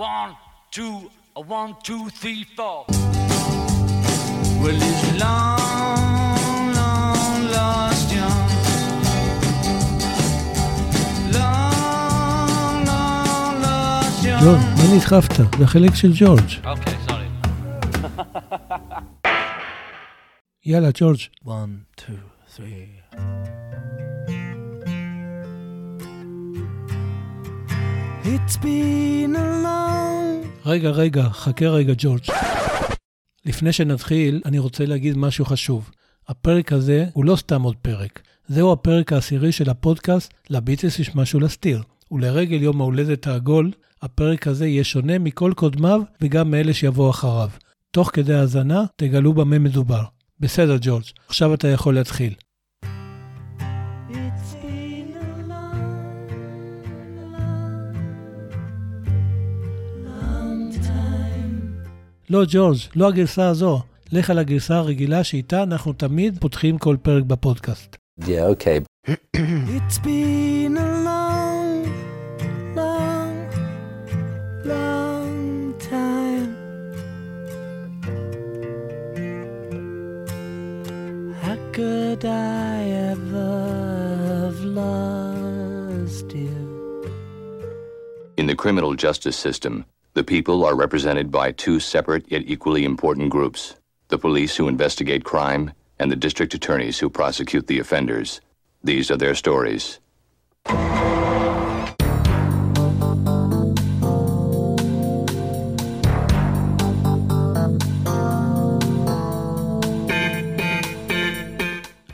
One, two, a one, two, three, four. Well, it's long, long lost young. Long, long lost young. ג'ון, מה נסחפת? זה החלק של ג'ורג'. Okay, sorry. יאללה, ג'ורג'. One, two, three. It's been a long רגע, רגע, חכה רגע, ג'ורג'. לפני שנתחיל, אני רוצה להגיד משהו חשוב. הפרק הזה הוא לא סתם עוד פרק. זהו הפרק העשירי של הפודקאסט "לביטלס יש משהו להסתיר". ולרגל יום ההולדת העגול, הפרק הזה יהיה שונה מכל קודמיו וגם מאלה שיבואו אחריו. תוך כדי האזנה תגלו במה מדובר. בסדר, ג'ורג', עכשיו אתה יכול להתחיל. לא, ג'ורג', לא הגרסה הזו. לך על הגרסה הרגילה שאיתה אנחנו תמיד פותחים כל פרק בפודקאסט. Yeah, okay. It's been a long, long, long time. How could I ever have lost you? In the criminal justice system, the people are represented by two separate yet equally important groups the police who investigate crime and the district attorneys who prosecute the offenders. These are their stories.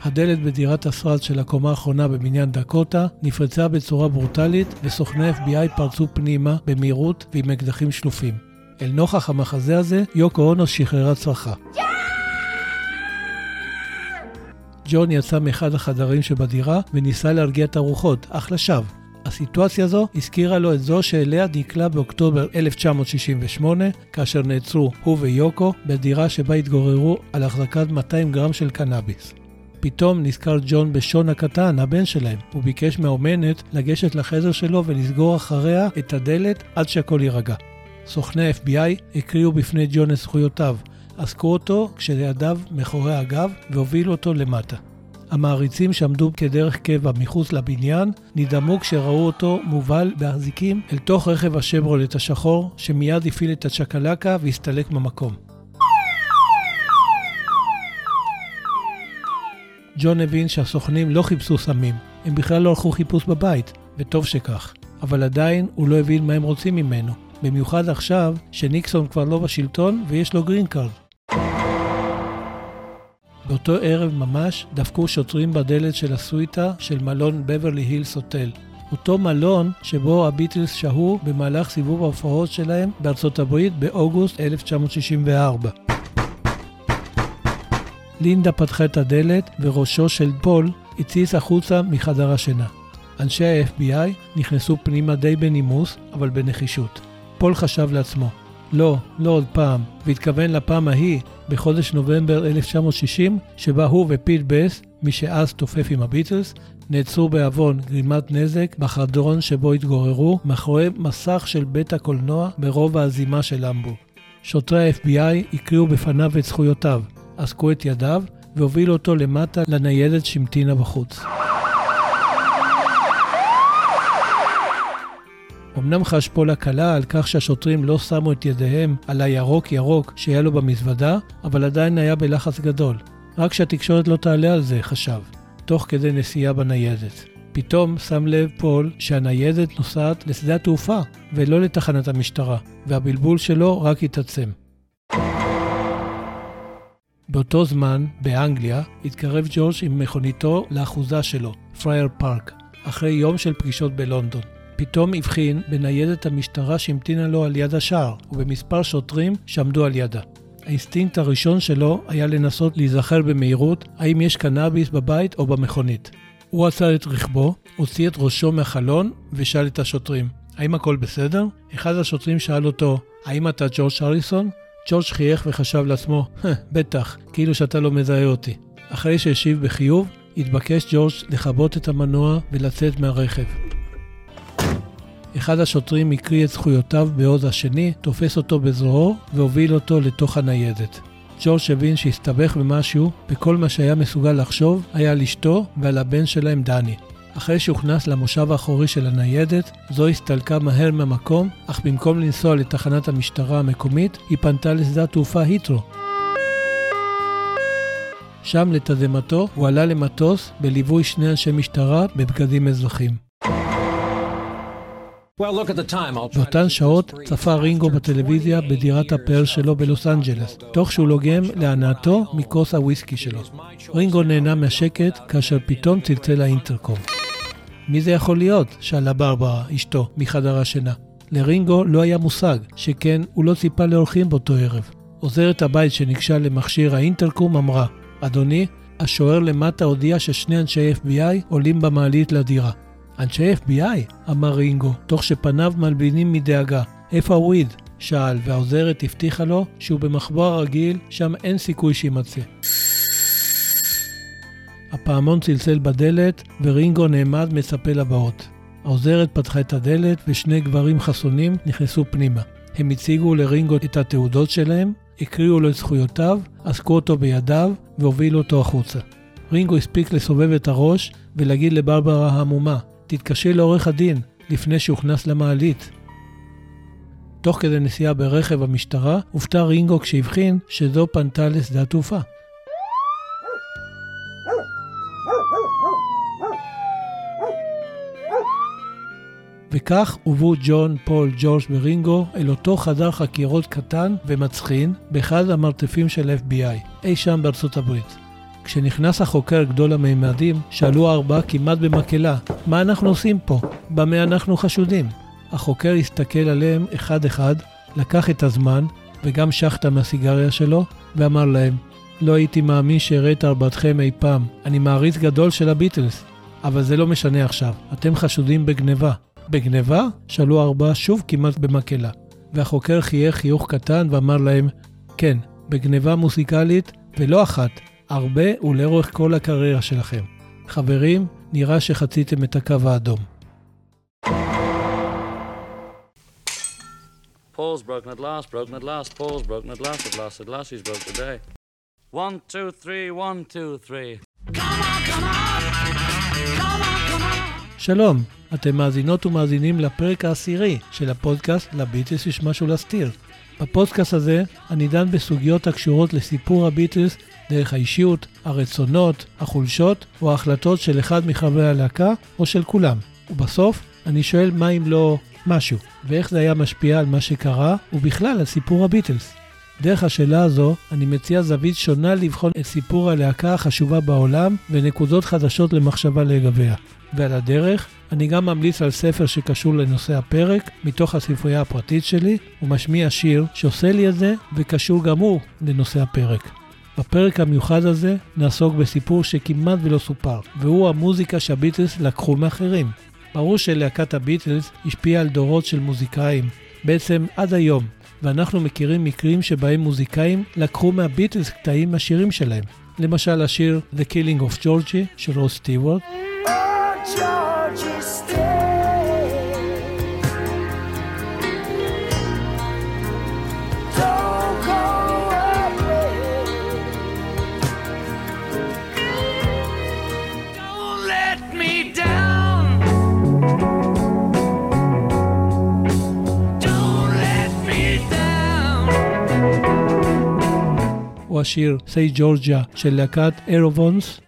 הדלת בדירת השרד של הקומה האחרונה בבניין דקוטה נפרצה בצורה ברוטלית וסוכני FBI פרצו פנימה במהירות ועם אקדחים שלופים. אל נוכח המחזה הזה, יוקו אונו שחררה צרחה. ג'ון יצא מאחד החדרים שבדירה וניסה להרגיע את הרוחות, אך לשווא. הסיטואציה הזו הזכירה לו את זו שאליה נקלע באוקטובר 1968, כאשר נעצרו הוא ויוקו בדירה שבה התגוררו על החזקת 200 גרם של קנאביס. פתאום נזכר ג'ון בשון הקטן, הבן שלהם. הוא ביקש מהאומנת לגשת לחדר שלו ולסגור אחריה את הדלת עד שהכל יירגע. סוכני ה-FBI הקריאו בפני ג'ון את זכויותיו, עסקו אותו כשלידיו מאחורי הגב והובילו אותו למטה. המעריצים שעמדו כדרך קבע מחוץ לבניין נדהמו כשראו אותו מובל באזיקים אל תוך רכב השברולט השחור שמיד הפעיל את הצ'קלקה והסתלק במקום. ג'ון הבין שהסוכנים לא חיפשו סמים, הם בכלל לא הלכו חיפוש בבית, וטוב שכך. אבל עדיין הוא לא הבין מה הם רוצים ממנו, במיוחד עכשיו שניקסון כבר לא בשלטון ויש לו green card. באותו ערב ממש דפקו שוטרים בדלת של הסוויטה של מלון בברלי הילס הוטל. אותו מלון שבו הביטלס שהו במהלך סיבוב ההופעות שלהם בארצות הברית באוגוסט 1964. לינדה פתחה את הדלת וראשו של פול הציץ החוצה מחדר השינה. אנשי ה-FBI נכנסו פנימה די בנימוס, אבל בנחישות. פול חשב לעצמו, לא, לא עוד פעם, והתכוון לפעם ההיא, בחודש נובמבר 1960, שבה הוא ופיט בסט, מי שאז תופף עם הביטלס, נעצרו בעוון גרימת נזק בחדרון שבו התגוררו, מאחורי מסך של בית הקולנוע ברובע הזימה של המבורג. שוטרי ה-FBI הקריאו בפניו את זכויותיו, עסקו את ידיו והובילו אותו למטה לניידת שהמתינה בחוץ. אמנם חש פול הקלה על כך שהשוטרים לא שמו את ידיהם על הירוק ירוק שהיה לו במזוודה, אבל עדיין היה בלחץ גדול. רק שהתקשורת לא תעלה על זה, חשב, תוך כדי נסיעה בניידת. פתאום שם לב פול שהניידת נוסעת לשדה התעופה ולא לתחנת המשטרה, והבלבול שלו רק התעצם. באותו זמן, באנגליה, התקרב ג'ורג' עם מכוניתו לאחוזה שלו, פרייר פארק, אחרי יום של פגישות בלונדון. פתאום הבחין בניידת המשטרה שהמתינה לו על יד השער, ובמספר שוטרים שעמדו על ידה. האינסטינקט הראשון שלו היה לנסות להיזכר במהירות האם יש קנאביס בבית או במכונית. הוא עצר את רכבו, הוציא את ראשו מהחלון ושאל את השוטרים, האם הכל בסדר? אחד השוטרים שאל אותו, האם אתה ג'ורג' הריסון? ג'ורג' חייך וחשב לעצמו, בטח, כאילו שאתה לא מזהה אותי. אחרי שהשיב בחיוב, התבקש ג'ורג' לכבות את המנוע ולצאת מהרכב. אחד השוטרים הקריא את זכויותיו בעוז השני, תופס אותו בזרועו והוביל אותו לתוך הניידת. ג'ורג' הבין שהסתבך במשהו, וכל מה שהיה מסוגל לחשוב היה על אשתו ועל הבן שלהם דני. אחרי שהוכנס למושב האחורי של הניידת, זו הסתלקה מהר מהמקום, אך במקום לנסוע לתחנת המשטרה המקומית, היא פנתה לשדה התעופה היטרו. שם לתדהמתו הוא עלה למטוס בליווי שני אנשי משטרה בבגדים אזרחים. באותן שעות צפה רינגו בטלוויזיה בדירת הפאר שלו בלוס אנג'לס, תוך שהוא לוגם להנאתו מכוס הוויסקי שלו. רינגו נהנה מהשקט כאשר פתאום צלצל האינטרקום. מי זה יכול להיות? שאלה ברברה, אשתו, מחדר השינה. לרינגו לא היה מושג, שכן הוא לא ציפה לאורחים באותו ערב. עוזרת הבית שניגשה למכשיר האינטרקום אמרה, אדוני, השוער למטה הודיע ששני אנשי FBI עולים במעלית לדירה. אנשי FBI, אמר רינגו, תוך שפניו מלבינים מדאגה. איפה הוויד? שאל, והעוזרת הבטיחה לו שהוא במחבור הרגיל, שם אין סיכוי שיימצא. הפעמון צלצל בדלת, ורינגו נעמד מצפה לבאות. העוזרת פתחה את הדלת, ושני גברים חסונים נכנסו פנימה. הם הציגו לרינגו את התעודות שלהם, הקריאו לו את זכויותיו, עסקו אותו בידיו, והובילו אותו החוצה. רינגו הספיק לסובב את הראש ולהגיד לברברה ההמומה, תתקשרי לעורך הדין לפני שהוכנס למעלית. תוך כדי נסיעה ברכב המשטרה, הופתע רינגו כשהבחין שזו פנתה לשדה התעופה. וכך הובאו ג'ון, פול, ג'ורג' ורינגו אל אותו חדר חקירות קטן ומצחין באחד המרתפים של FBI, אי שם בארצות הברית. כשנכנס החוקר גדול המימדים, שאלו הארבעה כמעט במקהלה, מה אנחנו עושים פה? במה אנחנו חשודים? החוקר הסתכל עליהם אחד-אחד, לקח את הזמן, וגם שחטה מהסיגריה שלו, ואמר להם, לא הייתי מאמין שאראה את ארבעתכם אי פעם. אני מעריץ גדול של הביטלס. אבל זה לא משנה עכשיו, אתם חשודים בגניבה. בגניבה? שאלו הארבעה שוב כמעט במקהלה. והחוקר חייך חיוך קטן ואמר להם, כן, בגניבה מוזיקלית, ולא אחת, הרבה ולאורך כל הקריירה שלכם. חברים, נראה שחציתם את הקו האדום. Paul's broken at last, broken at last, Paul's broken at last, at last, at last, he's broke today. One, two, three, one, two, three. שלום, אתם מאזינות ומאזינים לפרק העשירי של הפודקאסט לביטלס יש משהו להסתיר. בפודקאסט הזה אני דן בסוגיות הקשורות לסיפור הביטלס דרך האישיות, הרצונות, החולשות או ההחלטות של אחד מחברי הלהקה או של כולם. ובסוף אני שואל מה אם לא משהו, ואיך זה היה משפיע על מה שקרה ובכלל על סיפור הביטלס. דרך השאלה הזו אני מציע זווית שונה לבחון את סיפור הלהקה החשובה בעולם ונקודות חדשות למחשבה לגביה. ועל הדרך, אני גם ממליץ על ספר שקשור לנושא הפרק, מתוך הספרייה הפרטית שלי, ומשמיע שיר שעושה לי את זה וקשור גם הוא לנושא הפרק. בפרק המיוחד הזה נעסוק בסיפור שכמעט ולא סופר, והוא המוזיקה שהביטלס לקחו מאחרים. ברור שלהקת הביטלס השפיעה על דורות של מוזיקאים, בעצם עד היום, ואנחנו מכירים מקרים שבהם מוזיקאים לקחו מהביטלס קטעים מהשירים שלהם. למשל השיר The Killing of Georgie של רוס סטיוורט. השיר Say Georgia של להקת אירובונס.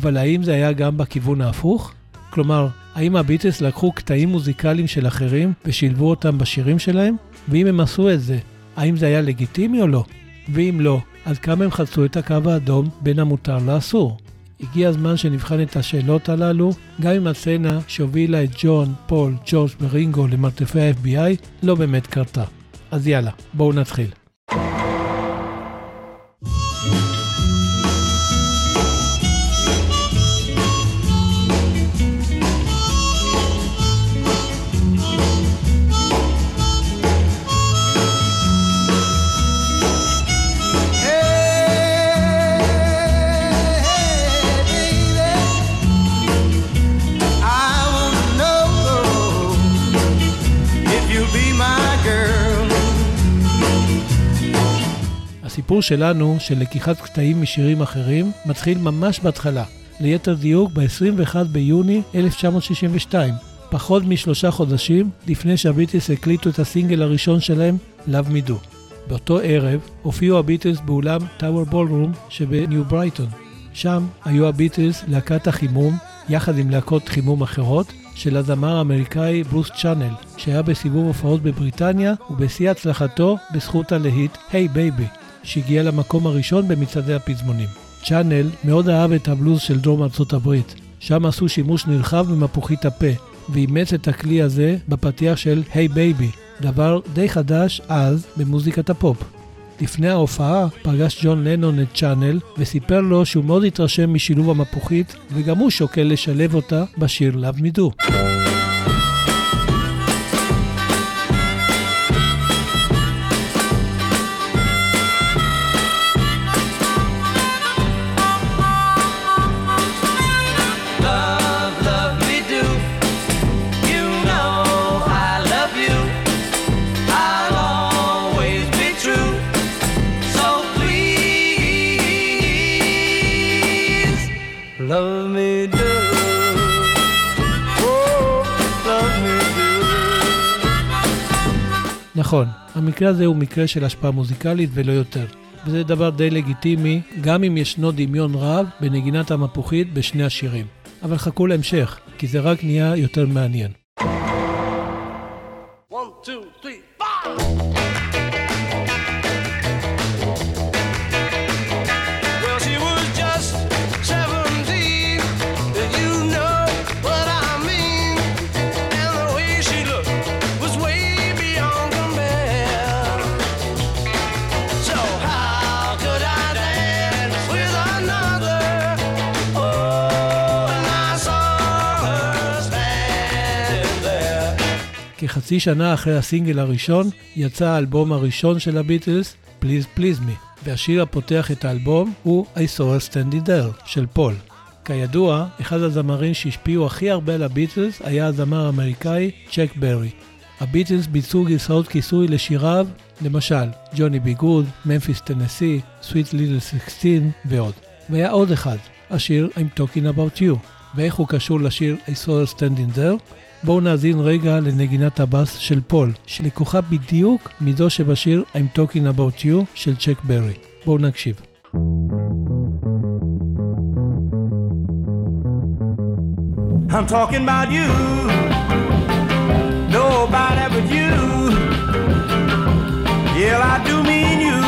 אבל האם זה היה גם בכיוון ההפוך? כלומר, האם הביטלס לקחו קטעים מוזיקליים של אחרים ושילבו אותם בשירים שלהם? ואם הם עשו את זה, האם זה היה לגיטימי או לא? ואם לא, עד כמה הם חצו את הקו האדום בין המותר לאסור? הגיע הזמן שנבחן את השאלות הללו, גם אם הסצנה שהובילה את ג'ון, פול, ג'ורג' ורינגו למרתפי ה-FBI לא באמת קרתה. אז יאללה, בואו נתחיל. הסיפור שלנו, של לקיחת קטעים משירים אחרים, מתחיל ממש בהתחלה, ליתר דיוק ב-21 ביוני 1962, פחות משלושה חודשים לפני שהביטלס הקליטו את הסינגל הראשון שלהם, Love Me Do. באותו ערב הופיעו הביטלס באולם טאוור בולרום שבניו ברייטון. שם היו הביטלס להקת החימום, יחד עם להקות חימום אחרות, של הזמר האמריקאי ברוס צ'אנל, שהיה בסיבוב הופעות בבריטניה ובשיא הצלחתו בזכות הלהיט "Hey Baby", שהגיע למקום הראשון במצעדי הפזמונים. צ'אנל מאוד אהב את הבלוז של דרום ארצות הברית, שם עשו שימוש נרחב במפוחית הפה, ואימץ את הכלי הזה בפתיח של "Hey Baby", דבר די חדש אז במוזיקת הפופ. לפני ההופעה פגש ג'ון לנון את צ'אנל וסיפר לו שהוא מאוד התרשם משילוב המפוחית וגם הוא שוקל לשלב אותה בשיר Me Do. המקרה הזה הוא מקרה של השפעה מוזיקלית ולא יותר. וזה דבר די לגיטימי, גם אם ישנו דמיון רב בנגינת המפוחית בשני השירים. אבל חכו להמשך, כי זה רק נהיה יותר מעניין. One, two, three. כחצי שנה אחרי הסינגל הראשון, יצא האלבום הראשון של הביטלס, Please Please Me, והשיר הפותח את האלבום הוא I saw her standing there של פול. כידוע, אחד הזמרים שהשפיעו הכי הרבה על הביטלס היה הזמר האמריקאי צ'ק ברי. הביטלס ביצעו גרסאות כיסוי לשיריו, למשל Johnny B. Goode, Memphis, Tennessee, Sweet Little 16 ועוד. והיה עוד אחד, השיר I'm Talking About You. ואיך הוא קשור לשיר I saw her standing there? בואו נאזין רגע לנגינת הבאס של פול, שלקוחה בדיוק מזו שבשיר I'm Talking About You של צ'ק ברי. בואו נקשיב. I'm talking about you. Nobody but you. Yeah, I do mean you.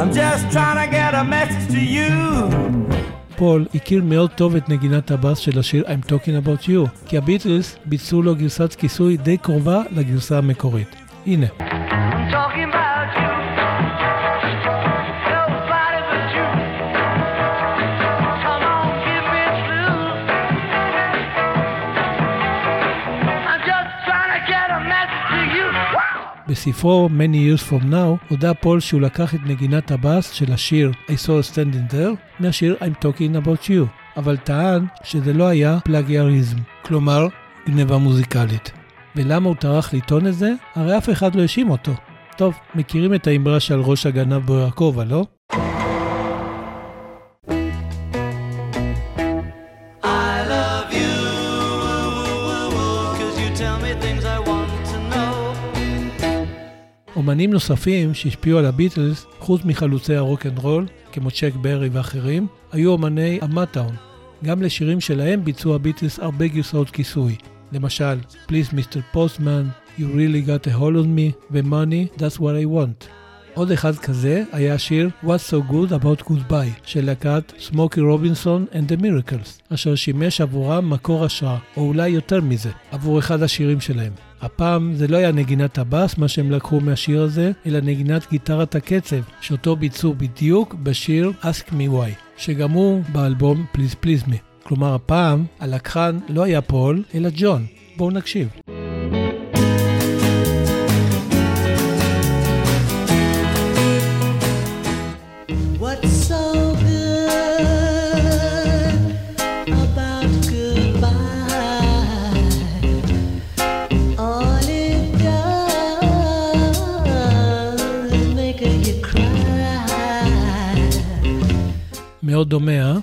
I'm just trying to get a message to you. פול הכיר מאוד טוב את נגינת הבאס של השיר I'm Talking About You, כי הביטלס ביצעו לו גרסת כיסוי די קרובה לגרסה המקורית. הנה. בספרו Many Years From Now הודה פול שהוא לקח את נגינת הבאס של השיר I saw a standing there מהשיר I'm Talking About You, אבל טען שזה לא היה פלאגיאריזם, כלומר גניבה מוזיקלית. ולמה הוא טרח לטעון את זה? הרי אף אחד לא האשים אותו. טוב, מכירים את האמרה שעל ראש הגנב בוער הכובע, לא? אומנים נוספים שהשפיעו על הביטלס, חוץ מחלוצי רול, כמו צ'ק ברי ואחרים, היו אומני המאטאון. גם לשירים שלהם ביצעו הביטלס הרבה גרסאות כיסוי. למשל, Please Mr. Postman, You Really Got a Hold on Me ו-Money, That's What I Want. עוד אחד כזה היה השיר What's So Good About Goodbye של להקת סמוקי רובינסון and the Miracles, אשר שימש עבורם מקור השראה, או אולי יותר מזה, עבור אחד השירים שלהם. הפעם זה לא היה נגינת הבאס, מה שהם לקחו מהשיר הזה, אלא נגינת גיטרת הקצב, שאותו ביצעו בדיוק בשיר Ask Me Why, שגם הוא באלבום Please Please Me. כלומר, הפעם הלקחן לא היה פול, אלא ג'ון. בואו נקשיב. מאוד דומה, אה?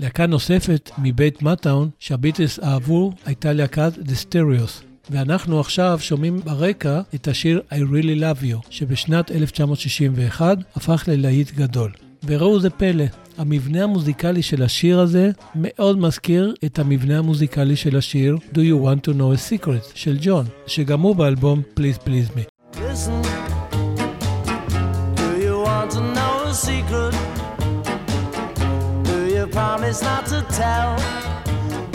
להקה נוספת מבית מטאון שהביטלס אהבו הייתה להקת The Stereos. ואנחנו עכשיו שומעים ברקע את השיר I Really Love You, שבשנת 1961 הפך ללהיט גדול. וראו זה פלא, המבנה המוזיקלי של השיר הזה מאוד מזכיר את המבנה המוזיקלי של השיר Do You Want to Know a Secret של ג'ון, שגם הוא באלבום Please Please Me. Do you want to know a secret? Do you promise not to tell?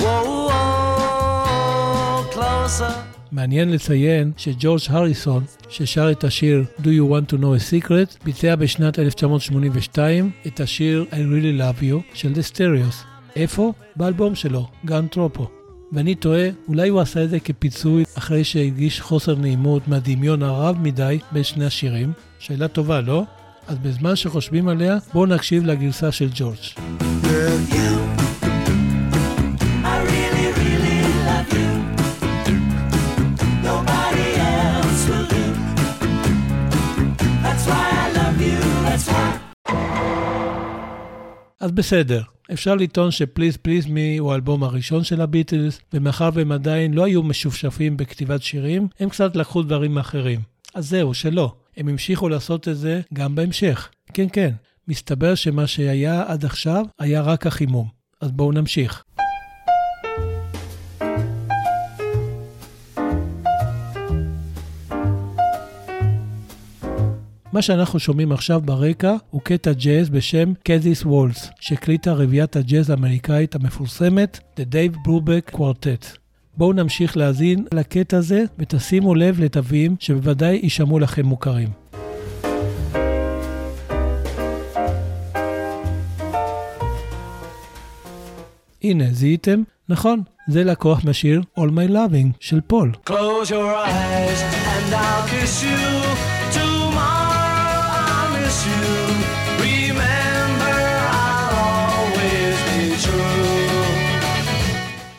Whoa, whoa, closer. מעניין לציין שג'ורג' הריסון, ששר את השיר Do You Want to Know a Secret, ביצע בשנת 1982 את השיר I Really Love You של The Stereos. איפה? באלבום שלו, גן טרופו. ואני תוהה, אולי הוא עשה את זה כפיצוי אחרי שהרגיש חוסר נעימות מהדמיון הרב מדי בין שני השירים? שאלה טובה, לא? אז בזמן שחושבים עליה, בואו נקשיב לגרסה של ג'ורג'. I אז בסדר, אפשר לטעון שפליז פליז מי הוא האלבום הראשון של הביטלס, ומאחר והם עדיין לא היו משופשפים בכתיבת שירים, הם קצת לקחו דברים אחרים. אז זהו, שלא. הם המשיכו לעשות את זה גם בהמשך. כן, כן, מסתבר שמה שהיה עד עכשיו היה רק החימום. אז בואו נמשיך. מה שאנחנו שומעים עכשיו ברקע הוא קטע ג'אז בשם קזיס וולס, שהקליטה רביעיית הג'אז האמריקאית המפורסמת, The Dave Brubeck Quartet. בואו נמשיך להאזין לקטע הזה ותשימו לב לתווים שבוודאי יישמעו לכם מוכרים. הנה, זיהיתם? נכון, זה לקוח מהשיר All My Loving של פול. Close your eyes and I'll kiss you.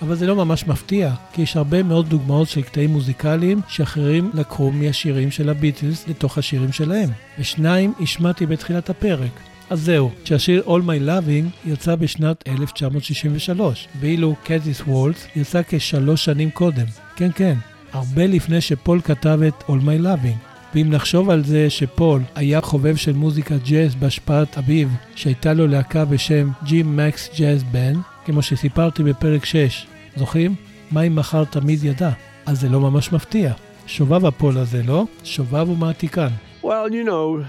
אבל זה לא ממש מפתיע, כי יש הרבה מאוד דוגמאות של קטעים מוזיקליים שאחרים לקחו מהשירים של הביטלס לתוך השירים שלהם. ושניים השמעתי בתחילת הפרק. אז זהו, שהשיר All My Loving יצא בשנת 1963, ואילו קזיס וולס יצא כשלוש שנים קודם. כן, כן, הרבה לפני שפול כתב את All My Loving. ואם נחשוב על זה שפול היה חובב של מוזיקה ג'אז בהשפעת אביו, שהייתה לו להקה בשם ג'ים מקס ג'אז בן, כמו שסיפרתי בפרק 6, זוכרים? מה אם מחר תמיד ידע? אז זה לא ממש מפתיע. שובב הפול הזה, לא? שובב ומעתיקן. Well, you know,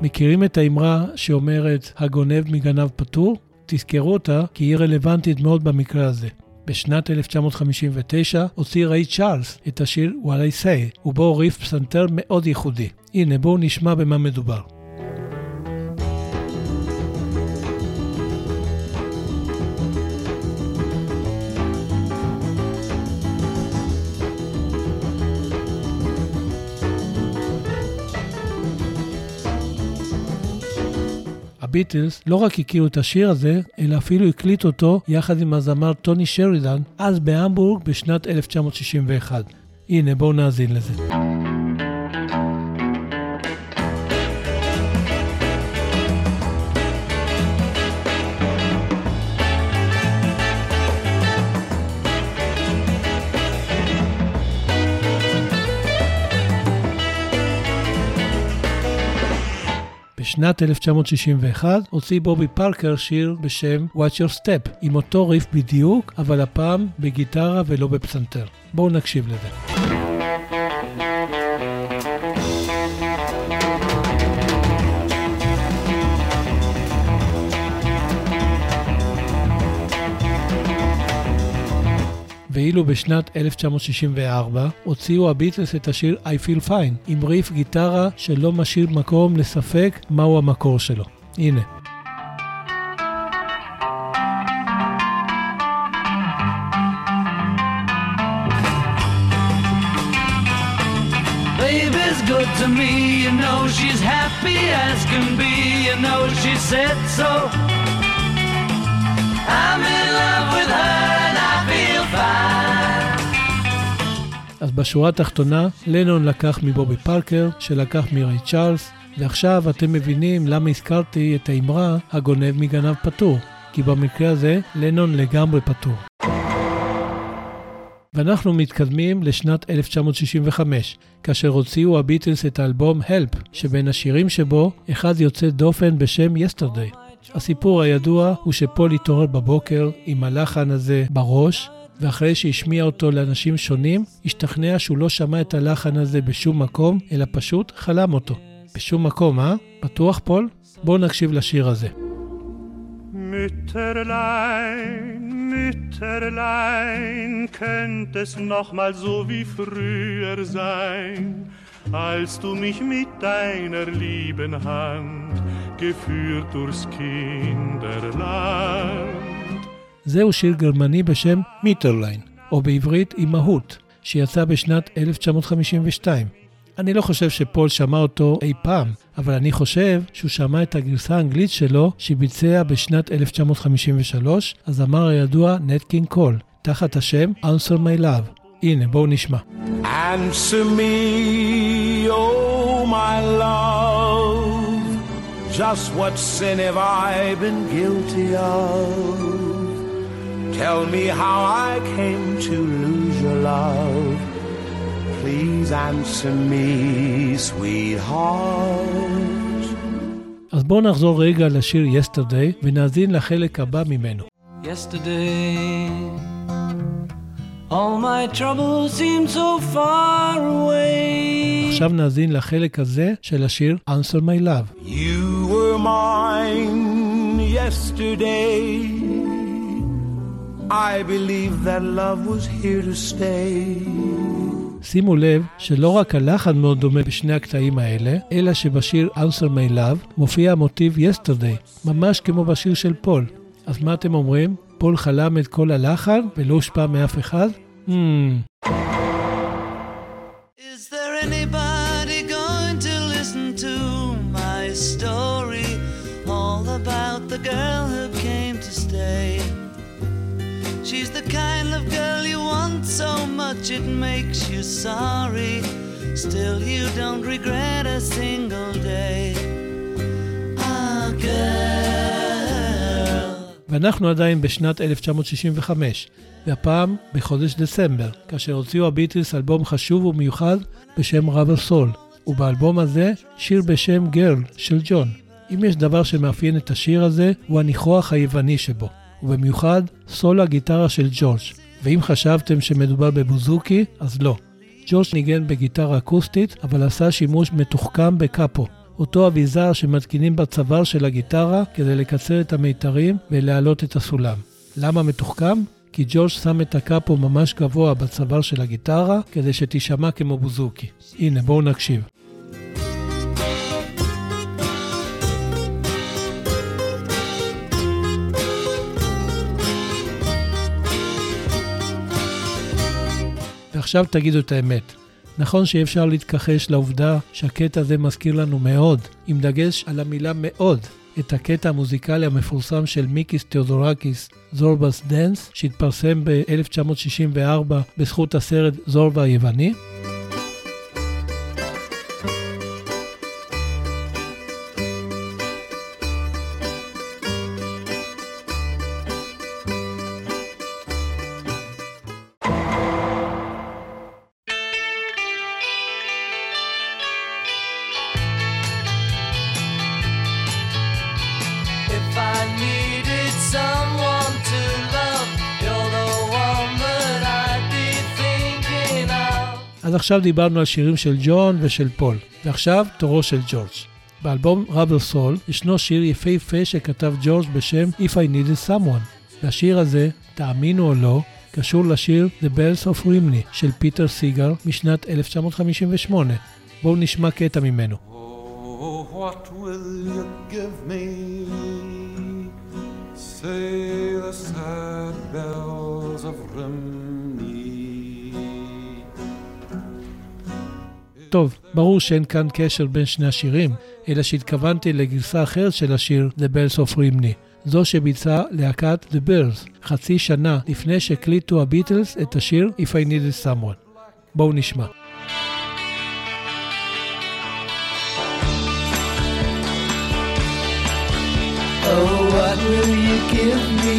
מכירים את האמרה שאומרת הגונב מגנב פטור? תזכרו אותה כי היא רלוונטית מאוד במקרה הזה. בשנת 1959 הוציא ריי צ'ארלס את השיר What I Say, ובו ריף פסנתר מאוד ייחודי. הנה בואו נשמע במה מדובר. הביטלס לא רק הכירו את השיר הזה, אלא אפילו הקליטו אותו יחד עם הזמר טוני שרידן, אז בהמבורג בשנת 1961. הנה, בואו נאזין לזה. בשנת 1961 הוציא בובי פארקר שיר בשם Watch Your Step, עם אותו ריף בדיוק, אבל הפעם בגיטרה ולא בפסנתר. בואו נקשיב לזה. ואילו בשנת 1964 הוציאו הביטלס את השיר I Feel Fine עם ריף גיטרה שלא משאיר מקום לספק מהו המקור שלו. הנה. good to me. You know she's happy as can be. You know she said so. I'm in בשורה התחתונה, לנון לקח מבובי פארקר, שלקח מריי צ'ארלס, ועכשיו אתם מבינים למה הזכרתי את האמרה הגונב מגנב פטור, כי במקרה הזה לנון לגמרי פטור. ואנחנו מתקדמים לשנת 1965, כאשר הוציאו הביטלס את האלבום Help, שבין השירים שבו, אחד יוצא דופן בשם Yesterday. הסיפור הידוע הוא שפול התעורר בבוקר עם הלחן הזה בראש, ואחרי שהשמיע אותו לאנשים שונים, השתכנע שהוא לא שמע את הלחן הזה בשום מקום, אלא פשוט חלם אותו. בשום מקום, אה? בטוח, פול? בואו נקשיב לשיר הזה. Mütterlein, Mütterlein, könnt es noch mal so wie früher sein, als du mich mit deiner lieben Hand geführt durchs Kinderland. זהו שיר גרמני בשם Mütterlein, או בעברית אימהות, שיצא בשנת 1952. אני לא חושב שפול שמע אותו אי פעם, אבל אני חושב שהוא שמע את הגרסה האנגלית שלו שביצע בשנת 1953, הזמר הידוע נטקין קול, תחת השם Answer My Love. הנה, בואו נשמע. Answer me, oh my love, just what sin have I been guilty of? Tell me how I came to lose your love. Please answer me, sweetheart. אז בואו נחזור רגע לשיר Yesterday ונאזין לחלק הבא ממנו. Yesterday, all my troubles seem so far away. עכשיו נאזין לחלק הזה של השיר Answer My Love. You were mine yesterday. I believe that love was here to stay. שימו לב שלא רק הלחן מאוד דומה בשני הקטעים האלה, אלא שבשיר Answer My Love מופיע המוטיב Yesterday, ממש כמו בשיר של פול. אז מה אתם אומרים? פול חלם את כל הלחן ולא הושפע מאף אחד? Hmm, Is there anybody much it makes you sorry. Still, you don't regret a single day. Ah, girl. ואנחנו עדיין בשנת 1965, והפעם בחודש דצמבר, כאשר הוציאו הביטלס אלבום חשוב ומיוחד בשם רבר סול, ובאלבום הזה שיר בשם גרל של ג'ון. אם יש דבר שמאפיין את השיר הזה, הוא הניחוח היווני שבו, ובמיוחד סולו הגיטרה של ג'ורג'. ואם חשבתם שמדובר בבוזוקי, אז לא. ג'ורג' ניגן בגיטרה אקוסטית, אבל עשה שימוש מתוחכם בקאפו, אותו אביזר שמתקינים בצוואר של הגיטרה כדי לקצר את המיתרים ולהעלות את הסולם. למה מתוחכם? כי ג'ורג' שם את הקאפו ממש גבוה בצוואר של הגיטרה כדי שתישמע כמו בוזוקי. הנה, בואו נקשיב. ועכשיו תגידו את האמת. נכון שאי אפשר להתכחש לעובדה שהקטע הזה מזכיר לנו מאוד, עם דגש על המילה מאוד, את הקטע המוזיקלי המפורסם של מיקיס תיאודורקיס, Zorba's Dance, שהתפרסם ב-1964 בזכות הסרט זורבה היווני. עכשיו דיברנו על שירים של ג'ון ושל פול, ועכשיו תורו של ג'ורג'. באלבום Rubber Soul ישנו שיר יפהפה שכתב ג'ורג' בשם If I Needed Someone. והשיר הזה, תאמינו או לא, קשור לשיר The Bells of Rhymney של פיט סיגר משנת 1958. בואו נשמע קטע ממנו. Oh, what will you give me? Say the sad bells of Rhymney. טוב, ברור שאין כאן קשר בין שני השירים, אלא שהתכוונתי לגרסה אחרת של השיר The Bells of Rimney, זו שביצעה להקת The Birds, חצי שנה לפני שהקליטו הביטלס את השיר If I Needed Someone. בואו נשמע. Oh, what will you give me?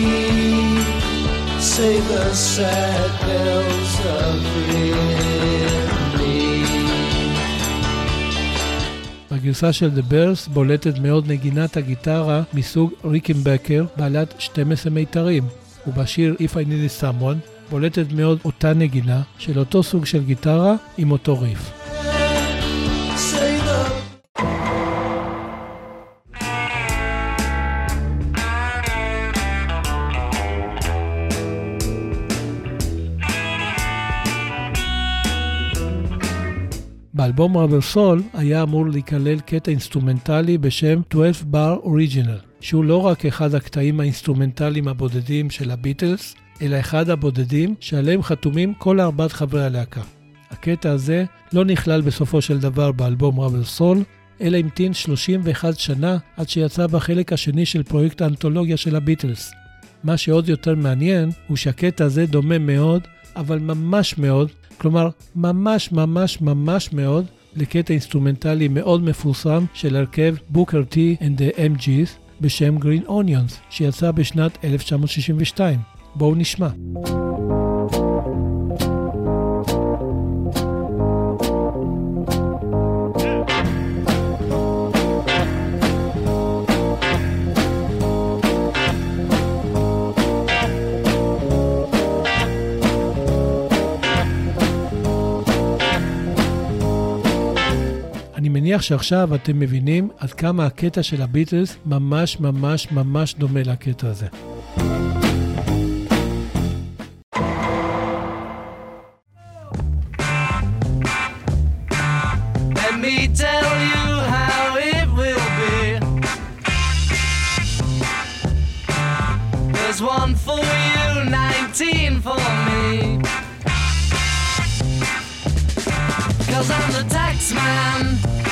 Say the sad bells of Rimney. בגרסה של The Birds בולטת מאוד נגינת הגיטרה מסוג ריקנבקר בעלת 12 מיתרים, ובשיר If I Needed Someone בולטת מאוד אותה נגינה של אותו סוג של גיטרה עם אותו ריף. באלבום Rubber Soul היה אמור להיכלל קטע אינסטרומנטלי בשם 12 bar Original, שהוא לא רק אחד הקטעים האינסטרומנטליים הבודדים של הביטלס, אלא אחד הבודדים שעליהם חתומים כל ארבעת חברי הלהקה. הקטע הזה לא נכלל בסופו של דבר באלבום Rubber Soul, אלא המתין 31 שנה עד שיצא בחלק השני של פרויקט האנתולוגיה של הביטלס. מה שעוד יותר מעניין הוא שהקטע הזה דומה מאוד, אבל ממש מאוד, כלומר ממש ממש ממש מאוד, לקטע אינסטרומנטלי מאוד מפורסם של הרכב בוקר טי and the MG's בשם Green Onions, שיצא בשנת 1962. בואו נשמע. מניח שעכשיו אתם מבינים עד כמה הקטע של הביטלס ממש ממש ממש דומה לקטע הזה. Let me tell you how it will be. There's one for you, 19 for me. Cause I'm the tax man.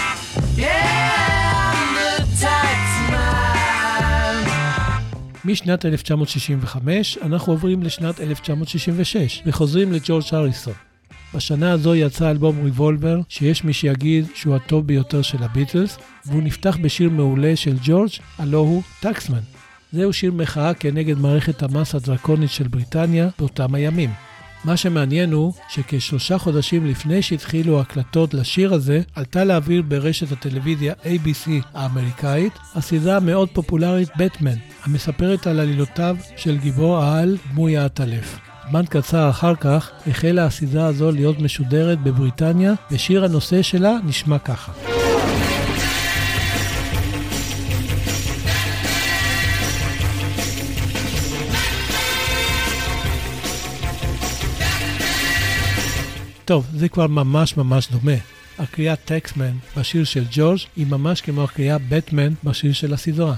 משנת 1965 אנחנו עוברים לשנת 1966 וחוזרים לג'ורג' הריסון. בשנה הזו יצא אלבום ריבולבר, שיש מי שיגיד שהוא הטוב ביותר של הביטלס, והוא נפתח בשיר מעולה של ג'ורג', הלו הוא טקסמן. זהו שיר מחאה כנגד מערכת המס הדרקונית של בריטניה באותם הימים. מה שמעניין הוא שכשלושה חודשים לפני שהתחילו ההקלטות לשיר הזה, עלתה לאוויר ברשת הטלוויזיה ABC האמריקאית הסדרה המאוד פופולרית בטמן, המספרת על עלילותיו של גיבור העל דמוי האטלף. זמן קצר אחר כך החלה הסדרה הזו להיות משודרת בבריטניה, ושיר הנושא שלה נשמע ככה. טוב, זה כבר ממש ממש דומה. הקריאה טקסמן בשיר של ג'ורג' היא ממש כמו הקריאה בטמן בשיר של הסדרה.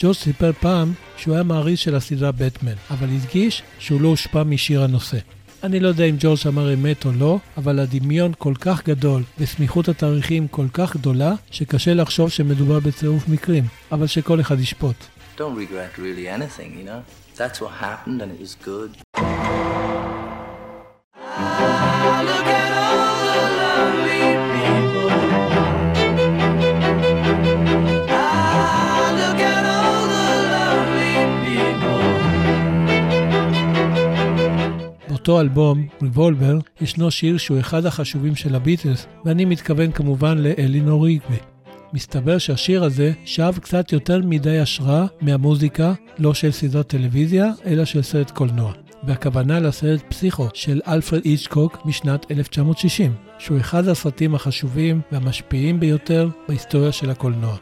ג'ורג' סיפר פעם שהוא היה מעריץ של הסדרה בטמן, אבל הדגיש שהוא לא הושפע משיר הנושא. אני לא יודע אם ג'ורג' אמר אמת או לא, אבל הדמיון כל כך גדול וסמיכות התאריכים כל כך גדולה, שקשה לחשוב שמדובר בצירוף מקרים, אבל שכל אחד ישפוט. Don't you. באותו אלבום, ריבולבר, ישנו שיר שהוא אחד החשובים של הביטלס, ואני מתכוון כמובן לאלינור ריגבי. מסתבר שהשיר הזה שאב קצת יותר מדי השראה מהמוזיקה, לא של סדרת טלוויזיה, אלא של סרט קולנוע. והכוונה לסרט פסיכו של אלפרד היצ'קוק משנת 1960, שהוא אחד הסרטים החשובים והמשפיעים ביותר בהיסטוריה של הקולנוע.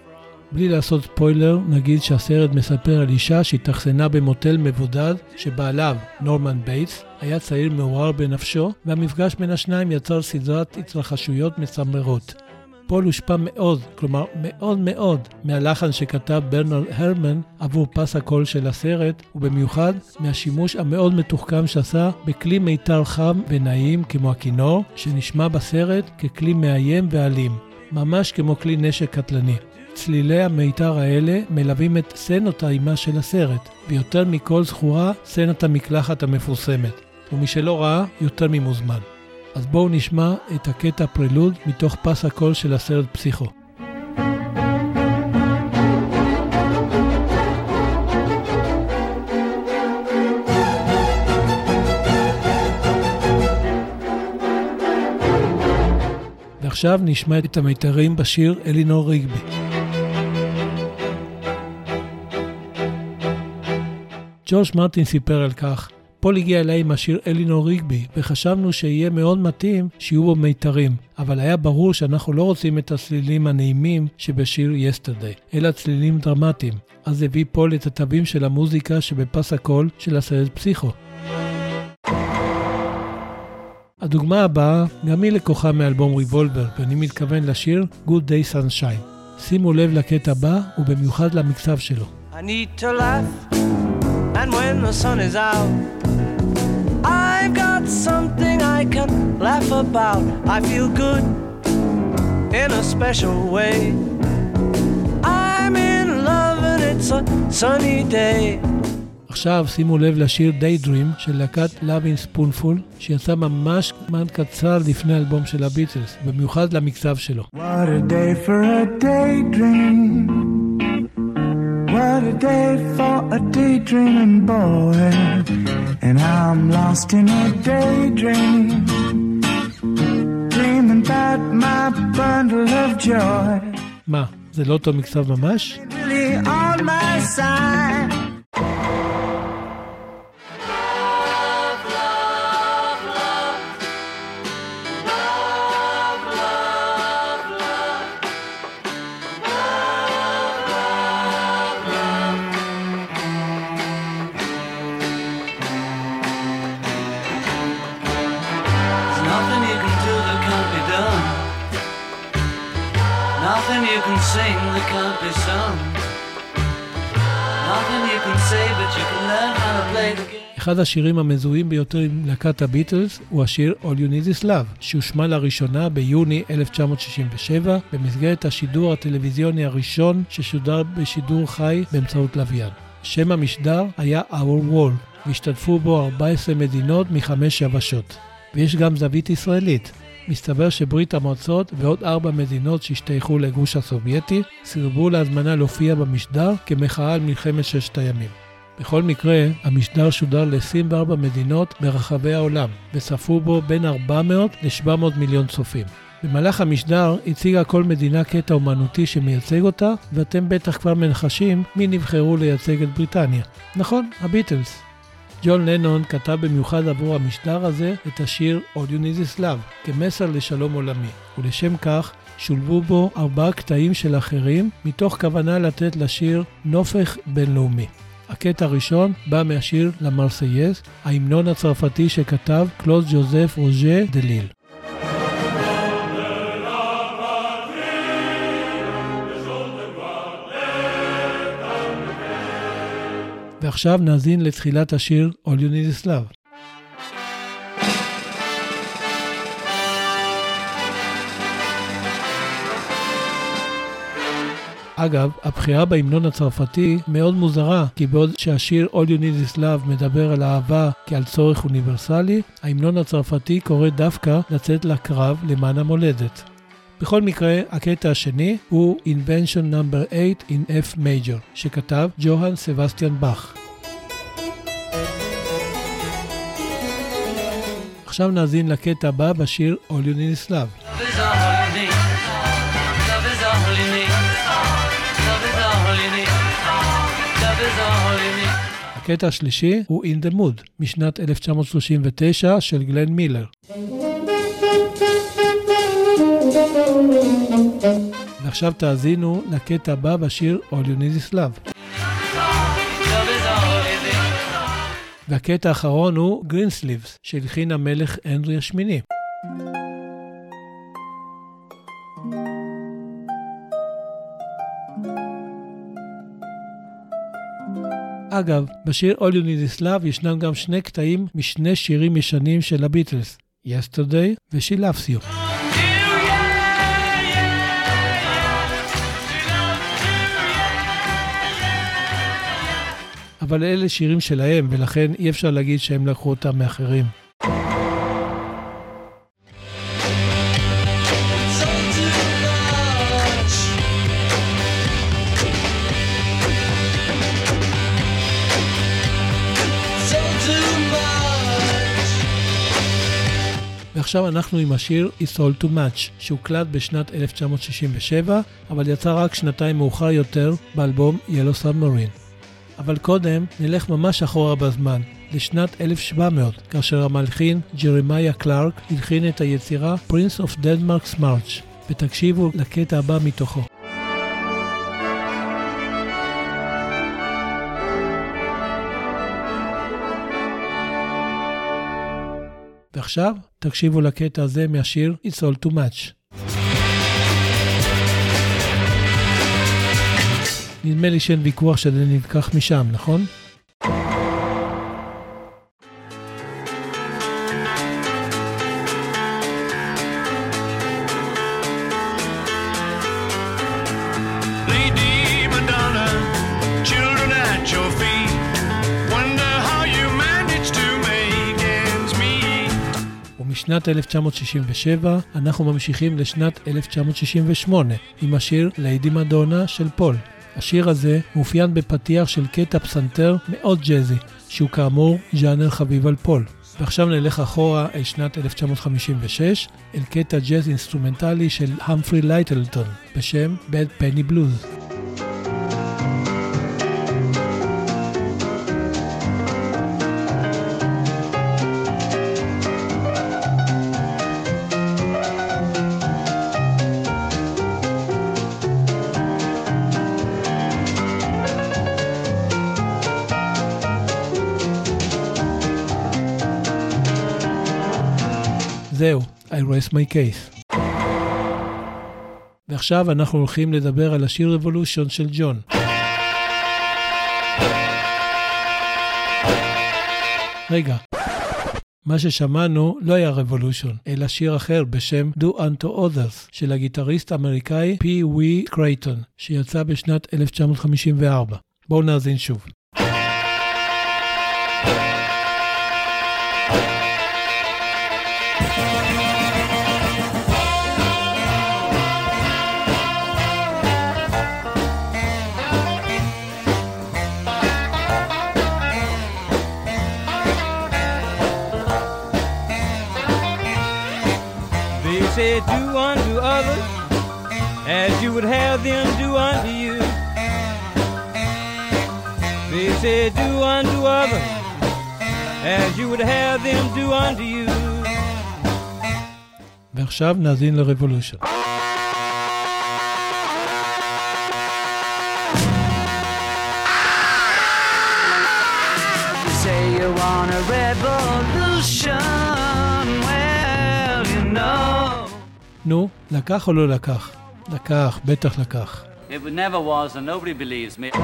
בלי לעשות ספוילר, נגיד שהסרט מספר על אישה שהתאכסנה במוטל מבודד, שבעליו, נורמן בייטס, היה צעיר מעורער בנפשו, והמפגש בין השניים יצר סדרת התרחשויות מצמררות. פול הושפע מאוד, כלומר מאוד מאוד, מהלחן שכתב ברנרד הרמן עבור פס הקול של הסרט, ובמיוחד מהשימוש המאוד מתוחכם שעשה בכלי מיתר חם ונעים כמו הכינור, שנשמע בסרט ככלי מאיים ואלים, ממש כמו כלי נשק קטלני. צלילי המיתר האלה מלווים את סצנות האימה של הסרט, ויותר מכל זכורה סצנת המקלחת המפורסמת. ומי שלא ראה, יותר ממוזמן. אז בואו נשמע את הקטע פרלוד מתוך פס הקול של הסרט פסיכו. ועכשיו נשמע את המיתרים בשיר אלינור ריגבי. ג'ורג' מרטין סיפר על כך פול הגיע אליי עם השיר אלינור ריגבי, וחשבנו שיהיה מאוד מתאים שיהיו בו מיתרים, אבל היה ברור שאנחנו לא רוצים את הצלילים הנעימים שבשיר Yesterday, אלא צלילים דרמטיים. אז הביא פול את התווים של המוזיקה שבפס הקול של הסרט פסיכו. הדוגמה הבאה גם היא לקוחה מאלבום ריבולבר, ואני מתכוון לשיר Good Day Sunshine. שימו לב לקטע הבא, ובמיוחד למקצב שלו. I need to laugh, and when the sun is out, I've got something I can laugh about. I feel good in a special way. I'm in love and it's a sunny day. עכשיו שימו לב לשיר Daydream של להקת Love in Spoonful, שיצא ממש זמן קצר לפני האלבום של הביטלס, במיוחד למקצב שלו. What a day for a daydream. What a day for a daydreaming boy. And I'm lost in a daydream. Dreaming about my bundle of joy. מה, זה לא אותו מקצב ממש? Really on my side. אחד השירים המזוהים ביותר עם להקת הביטלס הוא השיר All You Need Is Love, שהושמע לראשונה ביוני 1967 במסגרת השידור הטלוויזיוני הראשון ששודר בשידור חי באמצעות לוויין. שם המשדר היה Our World, והשתתפו בו 14 מדינות מחמש יבשות. ויש גם זווית ישראלית. מסתבר שברית המועצות ועוד ארבע מדינות שהשתייכו לגוש הסובייטי סירבו להזמנה להופיע במשדר כמחאה על מלחמת ששת הימים. בכל מקרה, המשדר שודר ל-24 מדינות ברחבי העולם, וצפו בו בין 400 ל-700 מיליון צופים. במהלך המשדר הציגה כל מדינה קטע אומנותי שמייצג אותה, ואתם בטח כבר מנחשים מי נבחרו לייצג את בריטניה. נכון, הביטלס. ג'ון לנון כתב במיוחד עבור המשדר הזה את השיר All You Need Is Love, כמסר לשלום עולמי, ולשם כך שולבו בו ארבעה קטעים של אחרים, מתוך כוונה לתת לשיר נופך בינלאומי. הקטע הראשון בא מהשיר למרסייז, ההמנון הצרפתי שכתב קלוז ג'וזף רוז'ה דליל. ועכשיו נאזין לתחילת השיר All You Need Is Love. אגב, הבחירה בהמנון הצרפתי מאוד מוזרה, כי בעוד שהשיר All You Need Is Love מדבר על אהבה כעל צורך אוניברסלי, ההמנון הצרפתי קורא דווקא לצאת לקרב למען המולדת. בכל מקרה, הקטע השני הוא Invention No. 8 in F Major, שכתב ג'והאן סבסטיאן באך. עכשיו נאזין לקטע הבא בשיר All You Need Is Love. הקטע השלישי הוא In the Mood, משנת 1939 של גלן מילר. ועכשיו תאזינו לקטע הבא בשיר All You Need Is Love. והקטע האחרון הוא Greensleeves, שהלחין המלך הנרי השמיני. אגב, בשיר All You Need Is Love ישנם גם שני קטעים משני שירים ישנים של הביטלס, Yesterday ו-She Loves You. אבל אלה שירים שלהם, ולכן אי אפשר להגיד שהם לקחו אותם מאחרים. ועכשיו אנחנו עם השיר It's All Too Much, שהוקלט בשנת 1967, אבל יצא רק שנתיים מאוחר יותר באלבום Yellow Submarine. אבל קודם נלך ממש אחורה בזמן, לשנת 1700, כאשר המלחין ג'רמיה קלארק הלחין את היצירה Prince of Denmark's March, ותקשיבו לקטע הבא מתוכו. ועכשיו תקשיבו לקטע הזה מהשיר It's All Too Much. נדמה לי שאין ויכוח שזה נלקח משם, נכון? ומשנת 1967 אנחנו ממשיכים לשנת 1968 עם השיר "Lady Madonna" של פול. השיר הזה מאופיין בפתיח של קטע פסנתר מאוד ג'אזי, שהוא כאמור ז'אנר חביב על פול. ועכשיו נלך אחורה אל שנת 1956, אל קטע ג'אז אינסטרומנטלי של המפרי ליטלטון, בשם Bad Penny Blues. I rest my case. ועכשיו אנחנו הולכים לדבר על השיר Revolution של ג'ון. רגע, מה ששמענו לא היה Revolution, אלא שיר אחר בשם Do Unto Others של הגיטריסט האמריקאי פי ווי קרייטון, שיצא בשנת 1954. בואו נאזין שוב. They say, Do unto others as you would have them do unto you. They say, Do unto others as you would have them do unto you. ועכשיו נאזין ל-Revolution. נו, לקח או לא לקח? לקח, בטח לקח. It never was, and nobody believes me.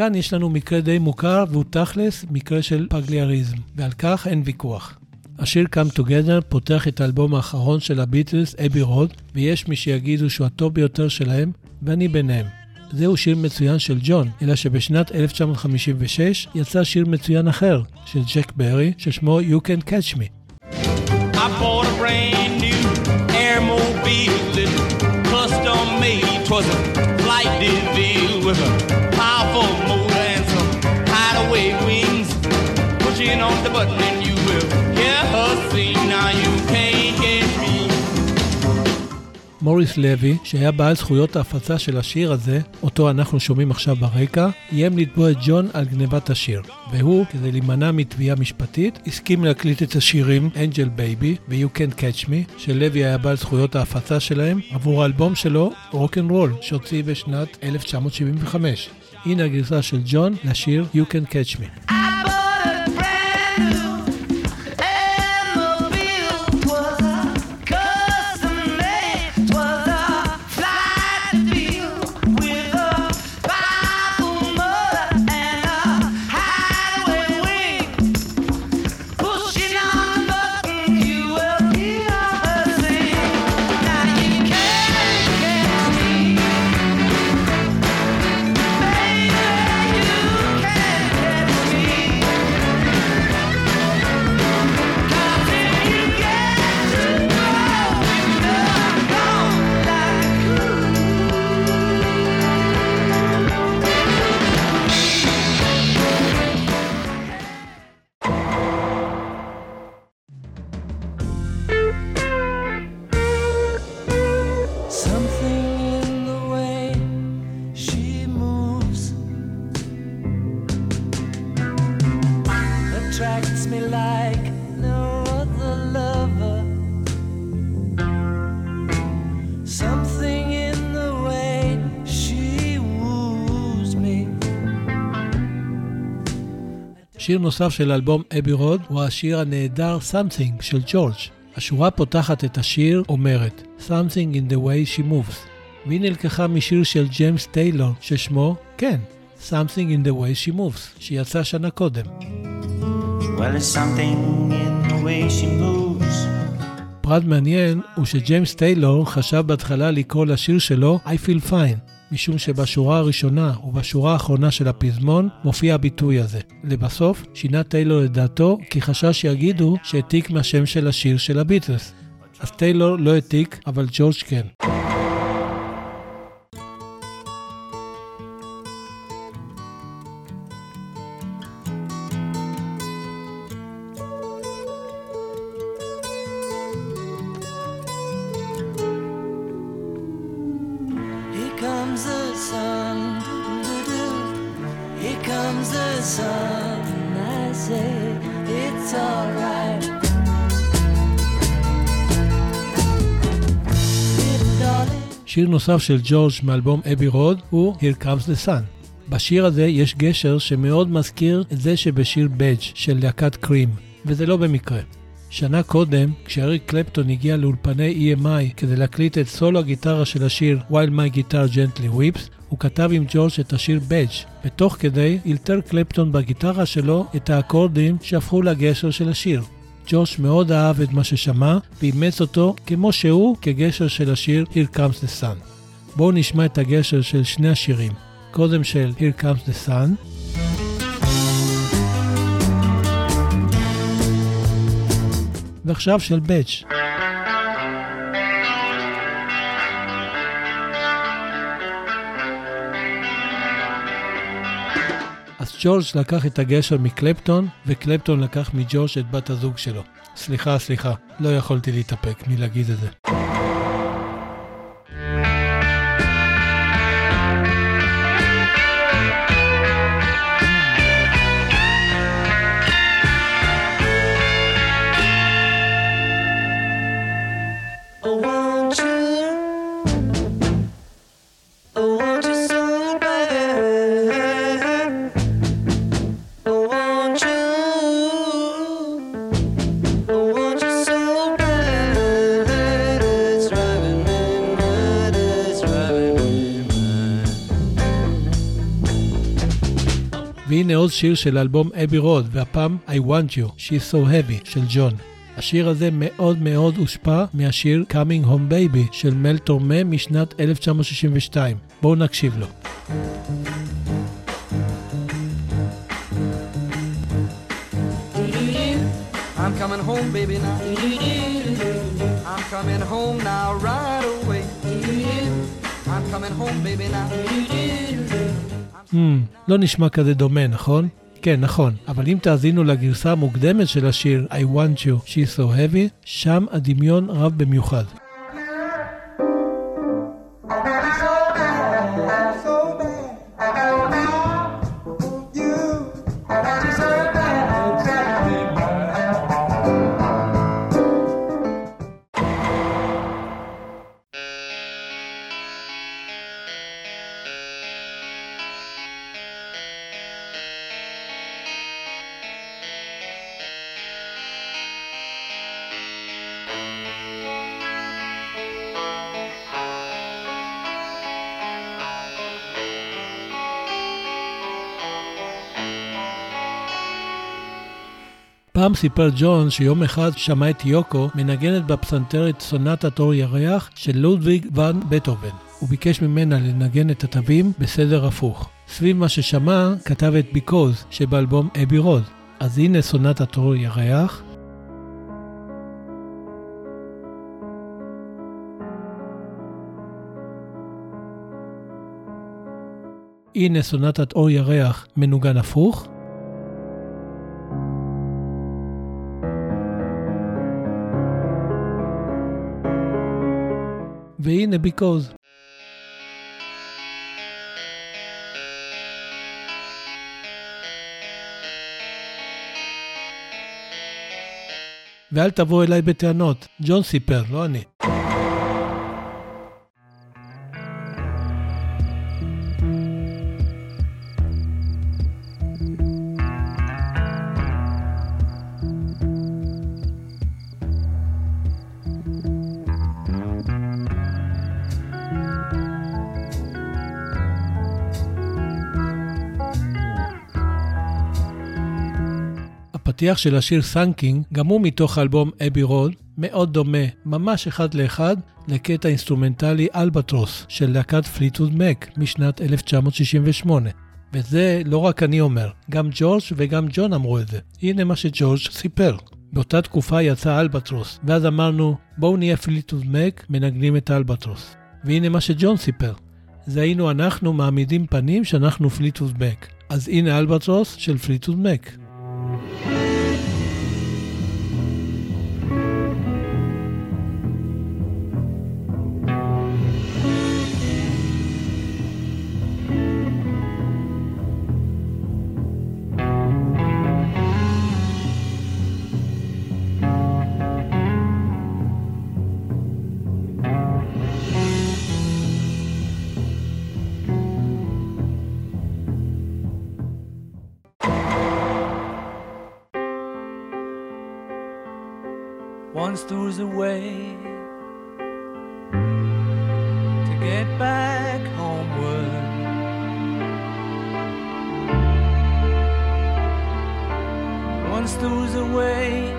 כאן יש לנו מקרה די מוכר, והוא תכלס מקרה של פגליאריזם, ועל כך אין ויכוח. השיר Come Together פותח את האלבום האחרון של הביטלס, אבי רוד, ויש מי שיגידו שהוא הטוב ביותר שלהם, ואני ביניהם. זהו שיר מצוין של ג'ון, אלא שבשנת 1956 יצא שיר מצוין אחר, של ג'ק ברי, ששמו You Can Catch Me. I the button and you will hear her. Now you can't מוריס לוי, שהיה בעל זכויות ההפצה של השיר הזה, אותו אנחנו שומעים עכשיו ברקע, איים לתבוע את ג'ון על גנבת השיר. והוא, כדי להימנע מתביעה משפטית, הסכים להקליט את השירים Angel Baby ו-You Can Catch Me, שלוי היה בעל זכויות ההפצה שלהם, עבור האלבום שלו, Rock and Roll, שהוציא בשנת 1975. הנה הגרסה של ג'ון לשיר You Can Catch Me. Attracts me like no other lover. Something in the way she woos me. שיר נוסף של האלבום אבי רוד הוא השיר הנהדר Something של ג'ורג'. השורה הפותחת את השיר אומרת Something in the way she moves והיא נלקחה משיר של ג'יימס טיילור ששמו, כן, Something in the way she moves, שיצא שנה קודם. פרט מעניין הוא שג'יימס טיילור חשב בהתחלה לקרוא לשיר שלו I feel fine, משום שבשורה הראשונה ובשורה האחרונה של הפזמון מופיע הביטוי הזה. לבסוף, שינה טיילור את דעתו כי חשש שיגידו שהעתיק מהשם של השיר של הביטלס. אז טיילור לא העתיק, אבל ג'ורג' כן. נוסף של ג'ורג' מאלבום אבי רוד הוא Here Comes the Sun. בשיר הזה יש גשר שמאוד מזכיר את זה שבשיר בדג' של להקת קרים, וזה לא במקרה. שנה קודם, כשאריק קלפטון הגיע לאולפני EMI כדי להקליט את סולו הגיטרה של השיר While My Guitar Gently Weeps, הוא כתב עם ג'ורג' את השיר בדג', ותוך כדי אילתר קלפטון בגיטרה שלו את האקורדים שהפכו לגשר של השיר. ג'ורג' מאוד אהב את מה ששמע, ואימץ אותו כמו שהוא כגשר של השיר Here Comes the Sun. בואו נשמע את הגשר של שני השירים. קודם של Here Comes the Sun, ועכשיו של בץ'. ג'ורג' לקח את הגשר מקלפטון, וקלפטון לקח מג'ורג' את בת הזוג שלו. סליחה, סליחה, לא יכולתי להתאפק מלהגיד את זה. שיר של האלבום אבי רוד, והפעם I Want You, She's So Heavy של ג'ון. השיר הזה מאוד מאוד הושפע מהשיר Coming Home Baby של מל תורמה משנת 1962. בואו נקשיב לו. I'm coming home, baby, now. I'm coming home now, right away. I'm coming home, baby, now. Hmm, לא נשמע כזה דומה, נכון? כן, נכון, אבל אם תאזינו לגרסה המוקדמת של השיר I Want You, She's So Heavy, שם הדמיון רב במיוחד. פעם סיפר ג'ון שיום אחד שמע את יוקו מנגנת בפסנתר את סונטת אור ירח של לודוויג ואן בטהובן. הוא ביקש ממנה לנגן את התווים בסדר הפוך. סביב מה ששמע, כתב את Because שבאלבום אבי רוד. אז הנה סונטת אור ירח, הנה סונטת אור ירח מנוגן הפוך. והנה ביקוז. ואל תבוא אליי בטענות, ג'ון סיפר, לא אני. הפתיח של השיר Sun King, גם הוא מתוך האלבום Abbey Road, מאוד דומה, ממש אחד לאחד, לקטע אינסטרומנטלי Albatross של להקת פליטווד מק משנת 1968. וזה לא רק אני אומר, גם ג'ורג' וגם ג'ון אמרו את זה. הנה מה שג'ורג' סיפר. באותה תקופה יצא Albatross, ואז אמרנו, בואו נהיה פליטווד מק, מנגנים את ה Albatross. והנה מה שג'ון סיפר. זה היינו אנחנו מעמידים פנים שאנחנו פליטווד מק. אז הנה Albatross של פליטווד מק. Once there was a way to get back homeward. Once there was a way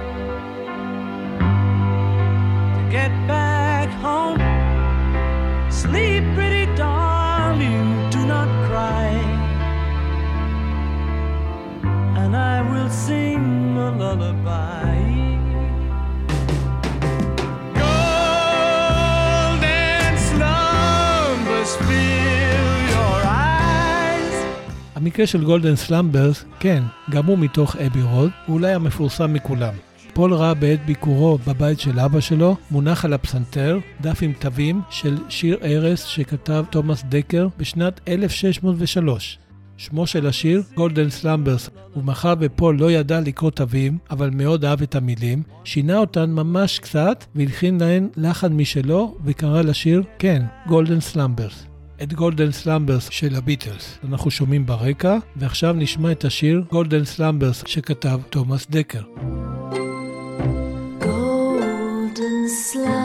המקרה של Golden Slumbers, כן, גם הוא מתוך Abbey Road, הוא אולי המפורסם מכולם. פול ראה בעת ביקורו בבית של אבא שלו, מונח על הפסנתר, דף עם תווים של שיר ערש שכתב תומאס דקר בשנת 1603. שמו של השיר, Golden Slumbers, ומאחר ופול לא ידע לקרוא תווים, אבל מאוד אהב את המילים, שינה אותן ממש קצת, והלחין להן לחן משלו, וקרא לשיר, כן, Golden Slumbers. את Golden Slumbers של הביטלס אנחנו שומעים ברקע, ועכשיו נשמע את השיר Golden Slumbers שכתב תומאס דקר. Golden slumbers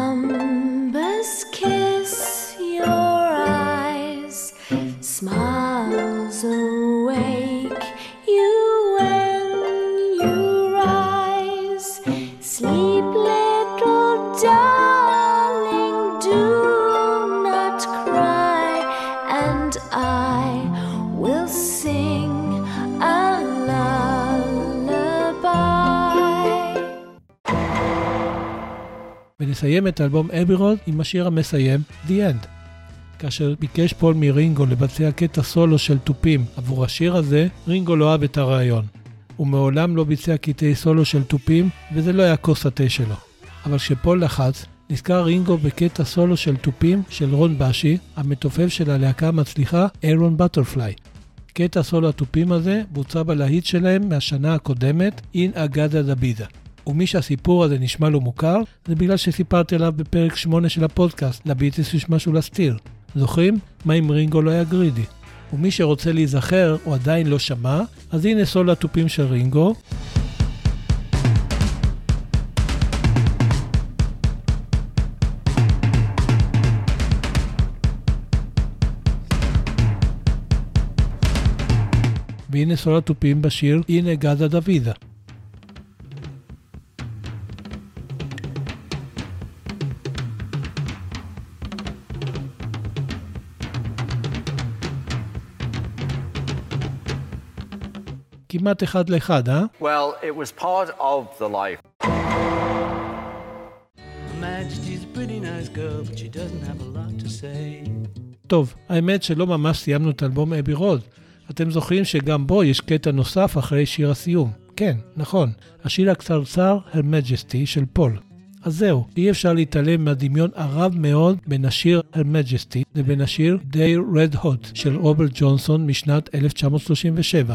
ונסיים את האלבום Abbey Road עם השיר המסיים, The End. כאשר ביקש פול מרינגו לבצע קטע סולו של תופים עבור השיר הזה, רינגו לא אהב את הרעיון. הוא מעולם לא ביצע קטעי סולו של תופים, וזה לא היה כוס התה שלו. אבל כשפול לחץ, נזכר רינגו בקטע סולו של תופים של רון בושי, המתופף של הלהקה המצליחה איירון בטרפליי. קטע סולו התופים הזה בוצע בלהיט שלהם מהשנה הקודמת, In-A-Gadda-Da-Vida. ומי שהסיפור הזה נשמע לו מוכר, זה בגלל שסיפרתי עליו בפרק 8 של הפודקאסט, לביטס יש משהו להסתיר. זוכרים? מה אם רינגו לא היה גרידי? ומי שרוצה להיזכר או עדיין לא שמע, אז הנה סולו התופים של רינגו. והנה סולו התופים בשיר הנה גדה דוידה. כמעט אחד לאחד, אה? Well, it was part of the life. Her Majesty's a pretty nice girl, but she doesn't have a lot to say. טוב, האמת שלא ממש סיימנו את אלבום אבי רוד. אתם זוכרים שגם בו יש קטע נוסף אחרי שיר הסיום. כן, נכון, השיר הקצרצר, Her Majesty של פול. אז זהו, אי אפשר להתעלם מהדמיון הרב מאוד בין השיר Her Majesty לבין השיר Day Red Hot של רוברט ג'ונסון משנת 1937.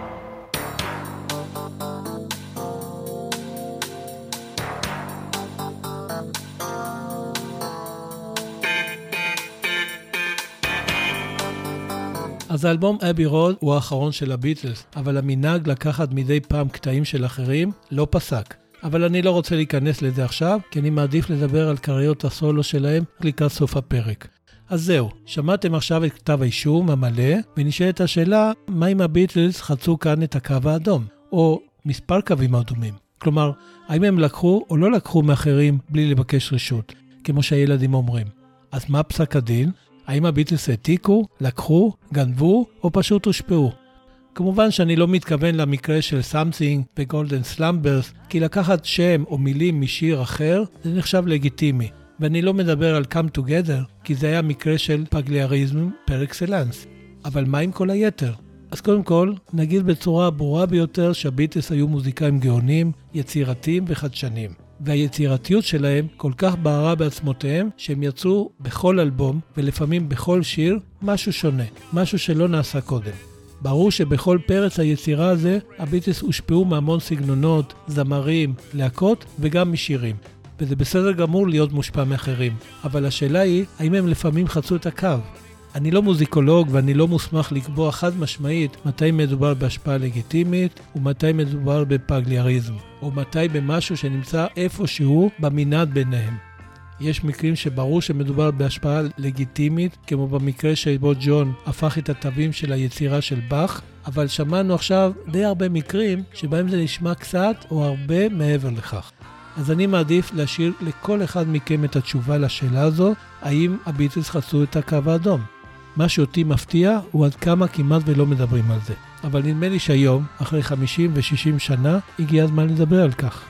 אז האלבום אבי רוד הוא האחרון של הביטלס, אבל המנהג לקחת מדי פעם קטעים של אחרים לא פסק. אבל אני לא רוצה להיכנס לזה עכשיו, כי אני מעדיף לדבר על קריירות הסולו שלהם לקראת סוף הפרק. אז זהו, שמעתם עכשיו את כתב האישום המלא, ונשאלת השאלה, מה אם הביטלס חצו כאן את הקו האדום, או מספר קווים אדומים? כלומר, האם הם לקחו או לא לקחו מאחרים בלי לבקש רשות, כמו שהילדים אומרים. אז מה פסק הדין? האם הביטלס העתיקו, לקחו, גנבו, או פשוט הושפעו? כמובן שאני לא מתכוון למקרה של Something ו Golden Slumbers, כי לקחת שם או מילים משיר אחר זה נחשב לגיטימי. ואני לא מדבר על Come Together, כי זה היה מקרה של פלגיאריזם פר אקסלנס. אבל מה עם כל היתר? אז קודם כל, נגיד בצורה הברורה ביותר שהביטלס היו מוזיקאים גאונים, יצירתיים וחדשניים. והיצירתיות שלהם כל כך בערה בעצמותיהם, שהם יצרו בכל אלבום, ולפעמים בכל שיר, משהו שונה, משהו שלא נעשה קודם. ברור שבכל פרץ היצירה הזה, הביטלס הושפעו מהמון סגנונות, זמרים, להקות וגם משירים. וזה בסדר גמור להיות מושפע מאחרים, אבל השאלה היא, האם הם לפעמים חצו את הקו? אני לא מוזיקולוג ואני לא מוסמך לקבוע חד משמעית מתי מדובר בהשפעה לגיטימית ומתי מדובר בפגליאריזם, או מתי במשהו שנמצא איפשהו במנעד ביניהם. יש מקרים שברור שמדובר בהשפעה לגיטימית, כמו במקרה שבו ג'ון הפך את התווים של היצירה של באך, אבל שמענו עכשיו די הרבה מקרים שבהם זה נשמע קצת או הרבה מעבר לכך. אז אני מעדיף להשאיר לכל אחד מכם את התשובה לשאלה הזו, האם הביטלס חצו את הקו האדום. מה שאותי מפתיע הוא עד כמה כמעט ולא מדברים על זה. אבל נדמה לי שהיום, אחרי 50 ו-60 שנה, הגיע הזמן לדבר על כך.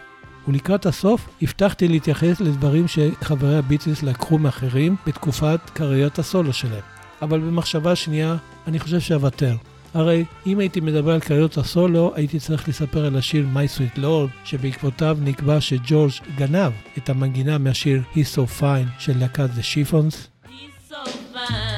ולקראת הסוף, הבטחתי להתייחס לדברים שחברי הביטלס לקחו מאחרים בתקופת קריירת הסולו שלהם. אבל במחשבה שנייה, אני חושב שאוותר. הרי אם הייתי מדבר על קריירות הסולו, הייתי צריך לספר על השיר My Sweet Lord, שבעקבותיו נקבע שג'ורג' גנב את המנגינה מהשיר He's So Fine של להקת The Chiffons. My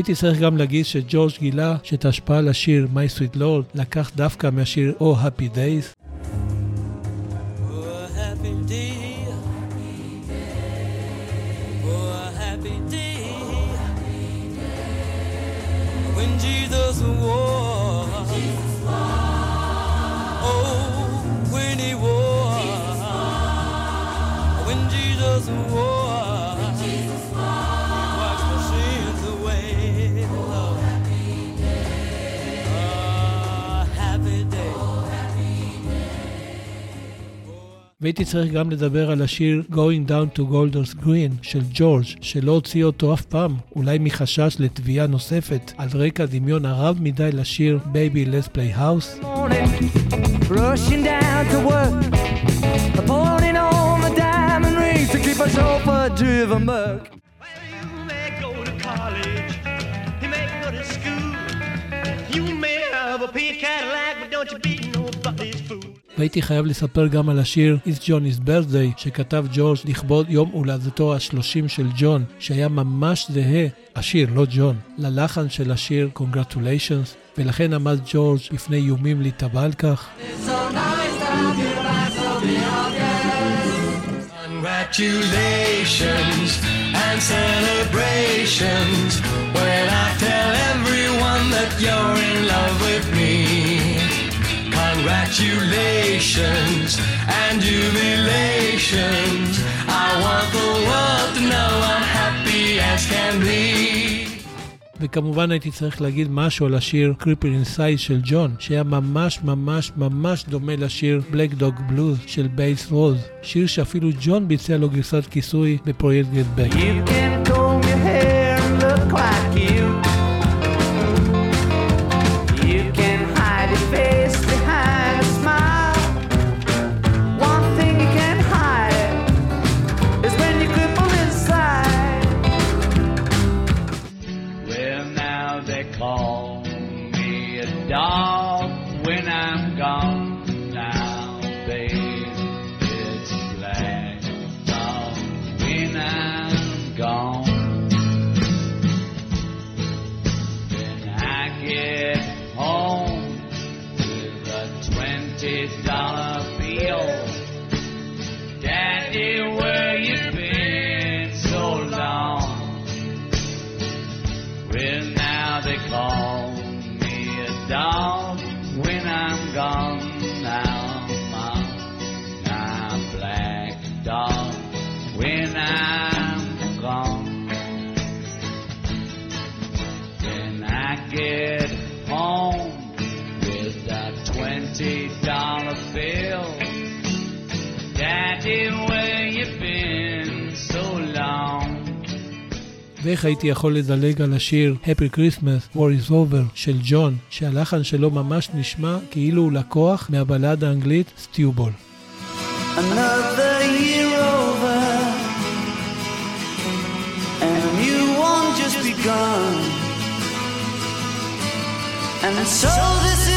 והייתי צריך גם להגיד שג'ורג' גילה שאת ההשפעה על השיר My Sweet Lord לקח דווקא מהשיר Oh Happy Days, והייתי צריך גם לדבר על השיר Going Down to Golders Green של ג'ורג', שלא הוציא אותו אף פעם, אולי מחשש לתביעה נוספת, על רקע הדמיון הרב מדי לשיר Baby Let's Play House. Rushing down to work, on the diamond rings to keep driven back. go to college, you may go to school. You may have a pink Cadillac, but don't you be. והייתי חייב לספר גם על השיר It's Johnny's Birthday שכתב ג'ורג' לכבוד יום הולדתו ה-30 של ג'ון, שהיה ממש זהה, השיר, לא ג'ון, ללחן של השיר Congratulations, ולכן עמד ג'ורג' בפני איומים להיתבע על כך. Congratulations and celebrations when I tell everyone that you're in love with me. Congratulations and jubilations. I want the world to know I'm happy as can be. וכמובן הייתי צריך להגיד משהו על השיר Creeper Inside של ג'ון, שהיה ממש ממש ממש דומה לשיר Black Dog Blues של בייס רוז, שיר שאפילו ג'ון ביצע לו גרסת כיסוי בפרויקט גט dollar bill, Daddy, where you been so long? ואיך הייתי יכול לדלג על השיר Happy Christmas, War is Over של ג'ון, שהלחן שלו ממש נשמע כאילו הוא לקוח מהבלדה האנגלית סטיובול. Another year over, and a new one just begun. And so this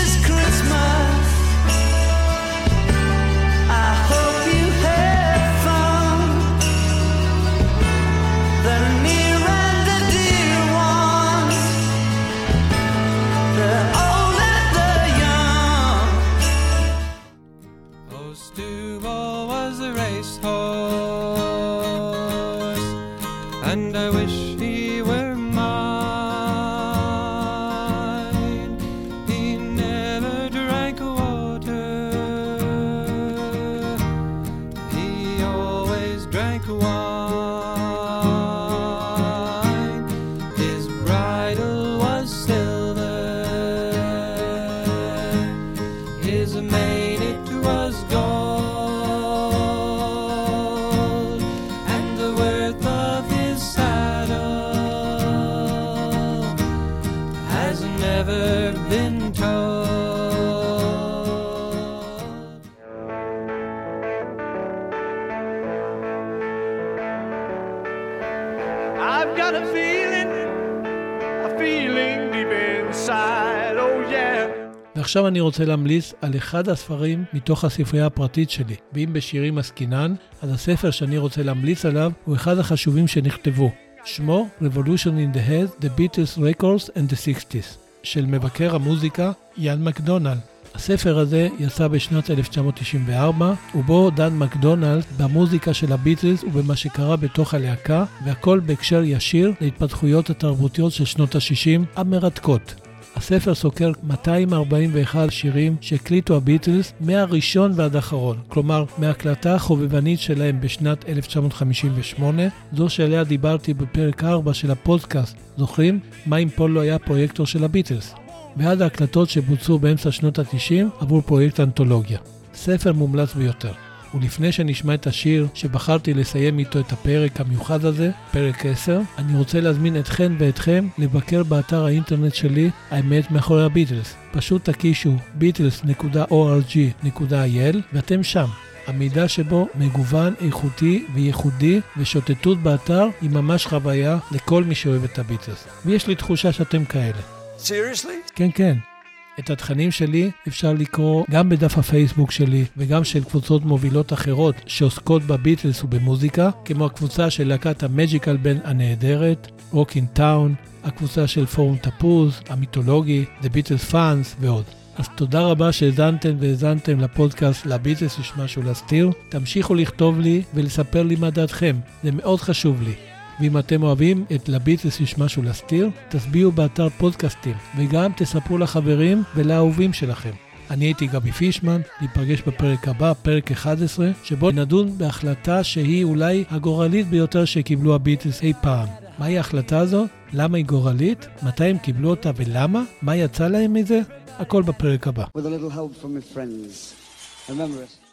ועכשיו אני רוצה להמליץ על אחד הספרים מתוך הספרייה הפרטית שלי. ואם בשירים עסקינן, אז הספר שאני רוצה להמליץ עליו הוא אחד החשובים שנכתבו. שמו Revolution in the Head, The Beatles Records and the 60's, של מבקר המוזיקה יאן מקדונלד. הספר הזה יצא בשנת 1994, ובו דן מקדונלד במוזיקה של הביטלס ובמה שקרה בתוך הלהקה, והכל בהקשר ישיר להתפתחויות התרבותיות של שנות ה-60 המרתקות. הספר סוקר 241 שירים שהקליטו הביטלס מהראשון ועד האחרון, כלומר מההקלטה החובבנית שלהם בשנת 1958, זו שעליה דיברתי בפרק 4 של הפודקאסט, זוכרים? מה אם פול לא היה פרויקטור של הביטלס? ועד ההקלטות שבוצעו באמצע שנות ה-90 עבור פרויקט אנתולוגיה. ספר מומלץ ביותר. ולפני שנשמע את השיר שבחרתי לסיים איתו את הפרק המיוחד הזה, פרק 10, אני רוצה להזמין אתכן ואתכם לבקר באתר האינטרנט שלי, האמת מאחורי הביטלס. פשוט תקישו beatles.org.il ואתם שם. המידע שבו מגוון, איכותי וייחודי, ושוטטות באתר היא ממש חוויה לכל מי שאוהב את הביטלס. ויש לי תחושה שאתם כאלה. Seriously? כן, כן. את התכנים שלי אפשר לקרוא גם בדף הפייסבוק שלי וגם של קבוצות מובילות אחרות שעוסקות בביטלס ובמוזיקה, כמו הקבוצה של להקת המג'יקל באנד הנהדרת, רוקין טאון, הקבוצה של פורום תפוז, המיתולוגי, The Beatles Fans ועוד. אז תודה רבה שהאזנתם והאזנתם לפודקאסט לביטלס יש משהו להסתיר. תמשיכו לכתוב לי ולספר לי מה דעתכם, זה מאוד חשוב לי. ואם אתם אוהבים את לביטלס יש משהו להסתיר, תצביעו באתר פודקאסטים, וגם תספרו לחברים ולאהובים שלכם. אני הייתי גבי פישמן, ניפגש בפרק הבא, פרק 11, שבו נדון בהחלטה שהיא אולי הגורלית ביותר שקיבלו הביטלס אי פעם. מהי ההחלטה הזו? למה היא גורלית? מתי הם קיבלו אותה ולמה? מה יצא להם מזה? הכל בפרק הבא.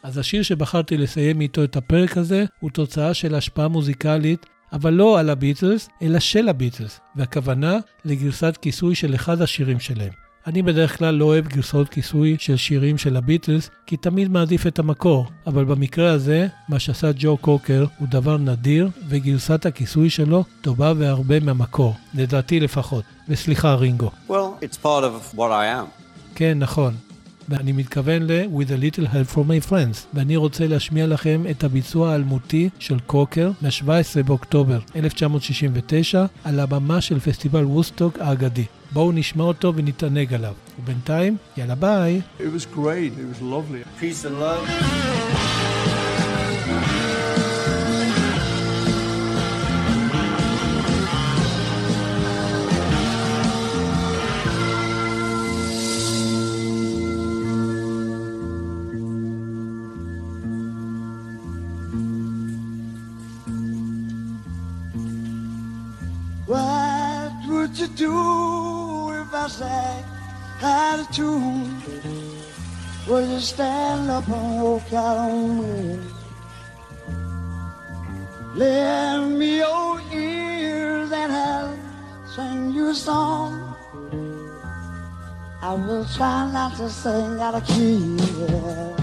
אז השיר שבחרתי לסיים איתו את הפרק הזה הוא תוצאה של השפעה מוזיקלית, אבל לא על הביטלס, אלא של הביטלס, והכוונה לגרסת כיסוי של אחד השירים שלהם. אני בדרך כלל לא אוהב גרסאות כיסוי של שירים של הביטלס, כי תמיד מעדיף את המקור, אבל במקרה הזה, מה שעשה ג'ו קוקר הוא דבר נדיר, וגרסת הכיסוי שלו טובה והרבה מהמקור, לדעתי לפחות. וסליחה רינגו. Well, it's part of what I am. כן, נכון. ואני מתכוון ל- With a little help from my friends, ואני רוצה להשמיע לכם את הביצוע האלמותי של קוקר מ-17 באוקטובר 1969 על הבמה של פסטיבל ווסטוק האגדי. בואו נשמע אותו ונתענג עליו. ובינתיים, יאללה ביי. It was great. It was lovely. Peace and love. Do if I sang out of tune? Would you stand up and walk out on me? Lend me your ears and I'll sing you a song. I will try not to sing out of key. Oh,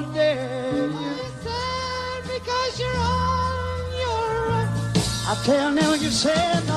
to dare because you're on your own. I tell now you said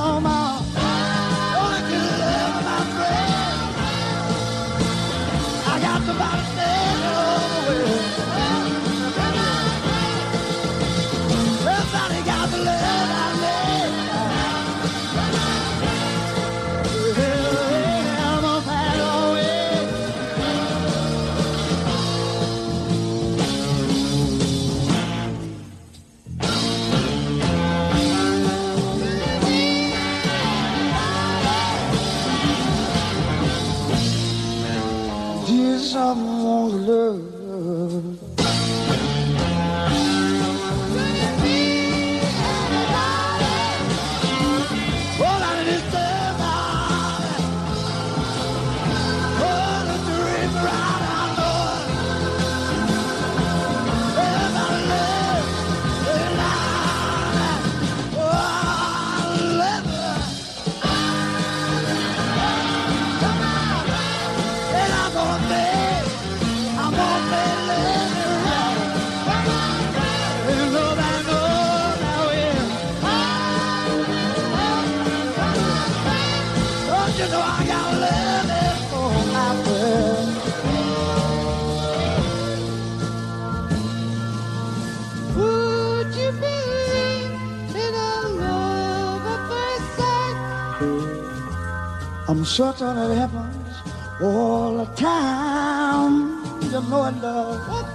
I'm certain it happens all the time. You know it does. What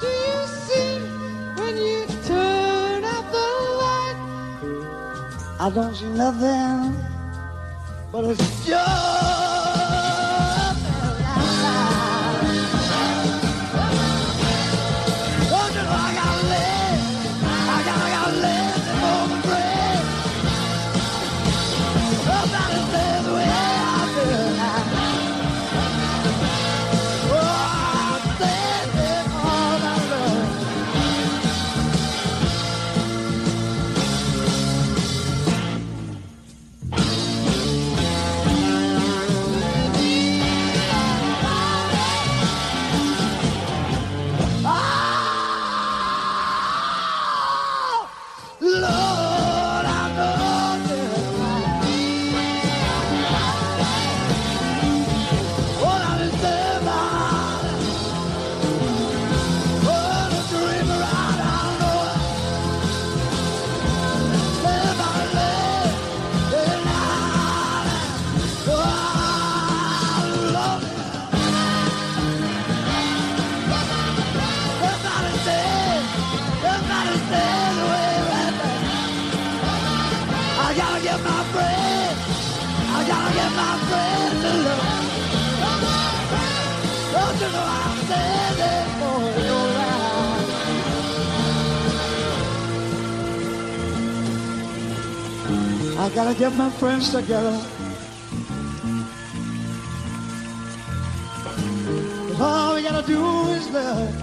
do you see when you turn out the light? I don't see nothing, but it's just. I gotta get my friends together. 'Cause all we gotta do is love.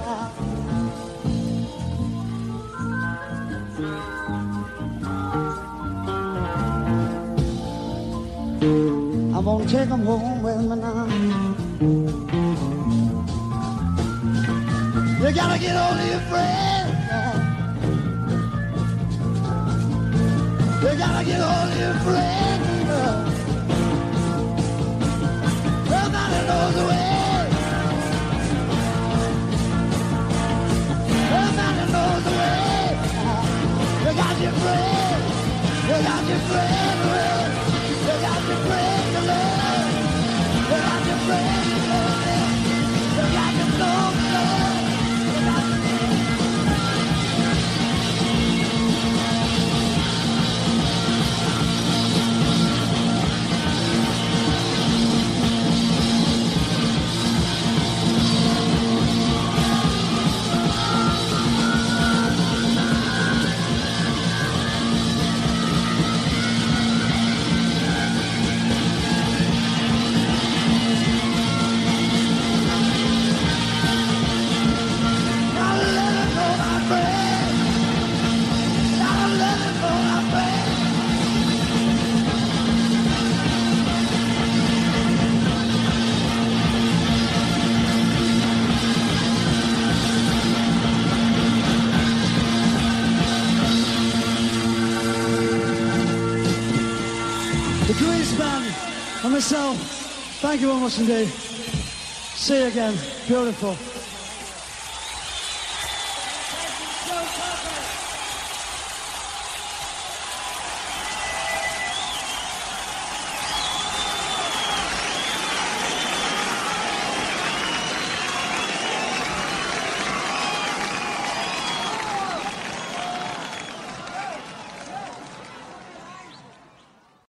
I'm gonna take them home with me now. You gotta get of your friends. You gotta get hold of your friends. Nobody knows the way. Nobody knows the way. You got your friend. You got your friend. You got your friend to love. You got your friend to love. You got your soul to love. Myself, thank you very much indeed. See you again. Beautiful.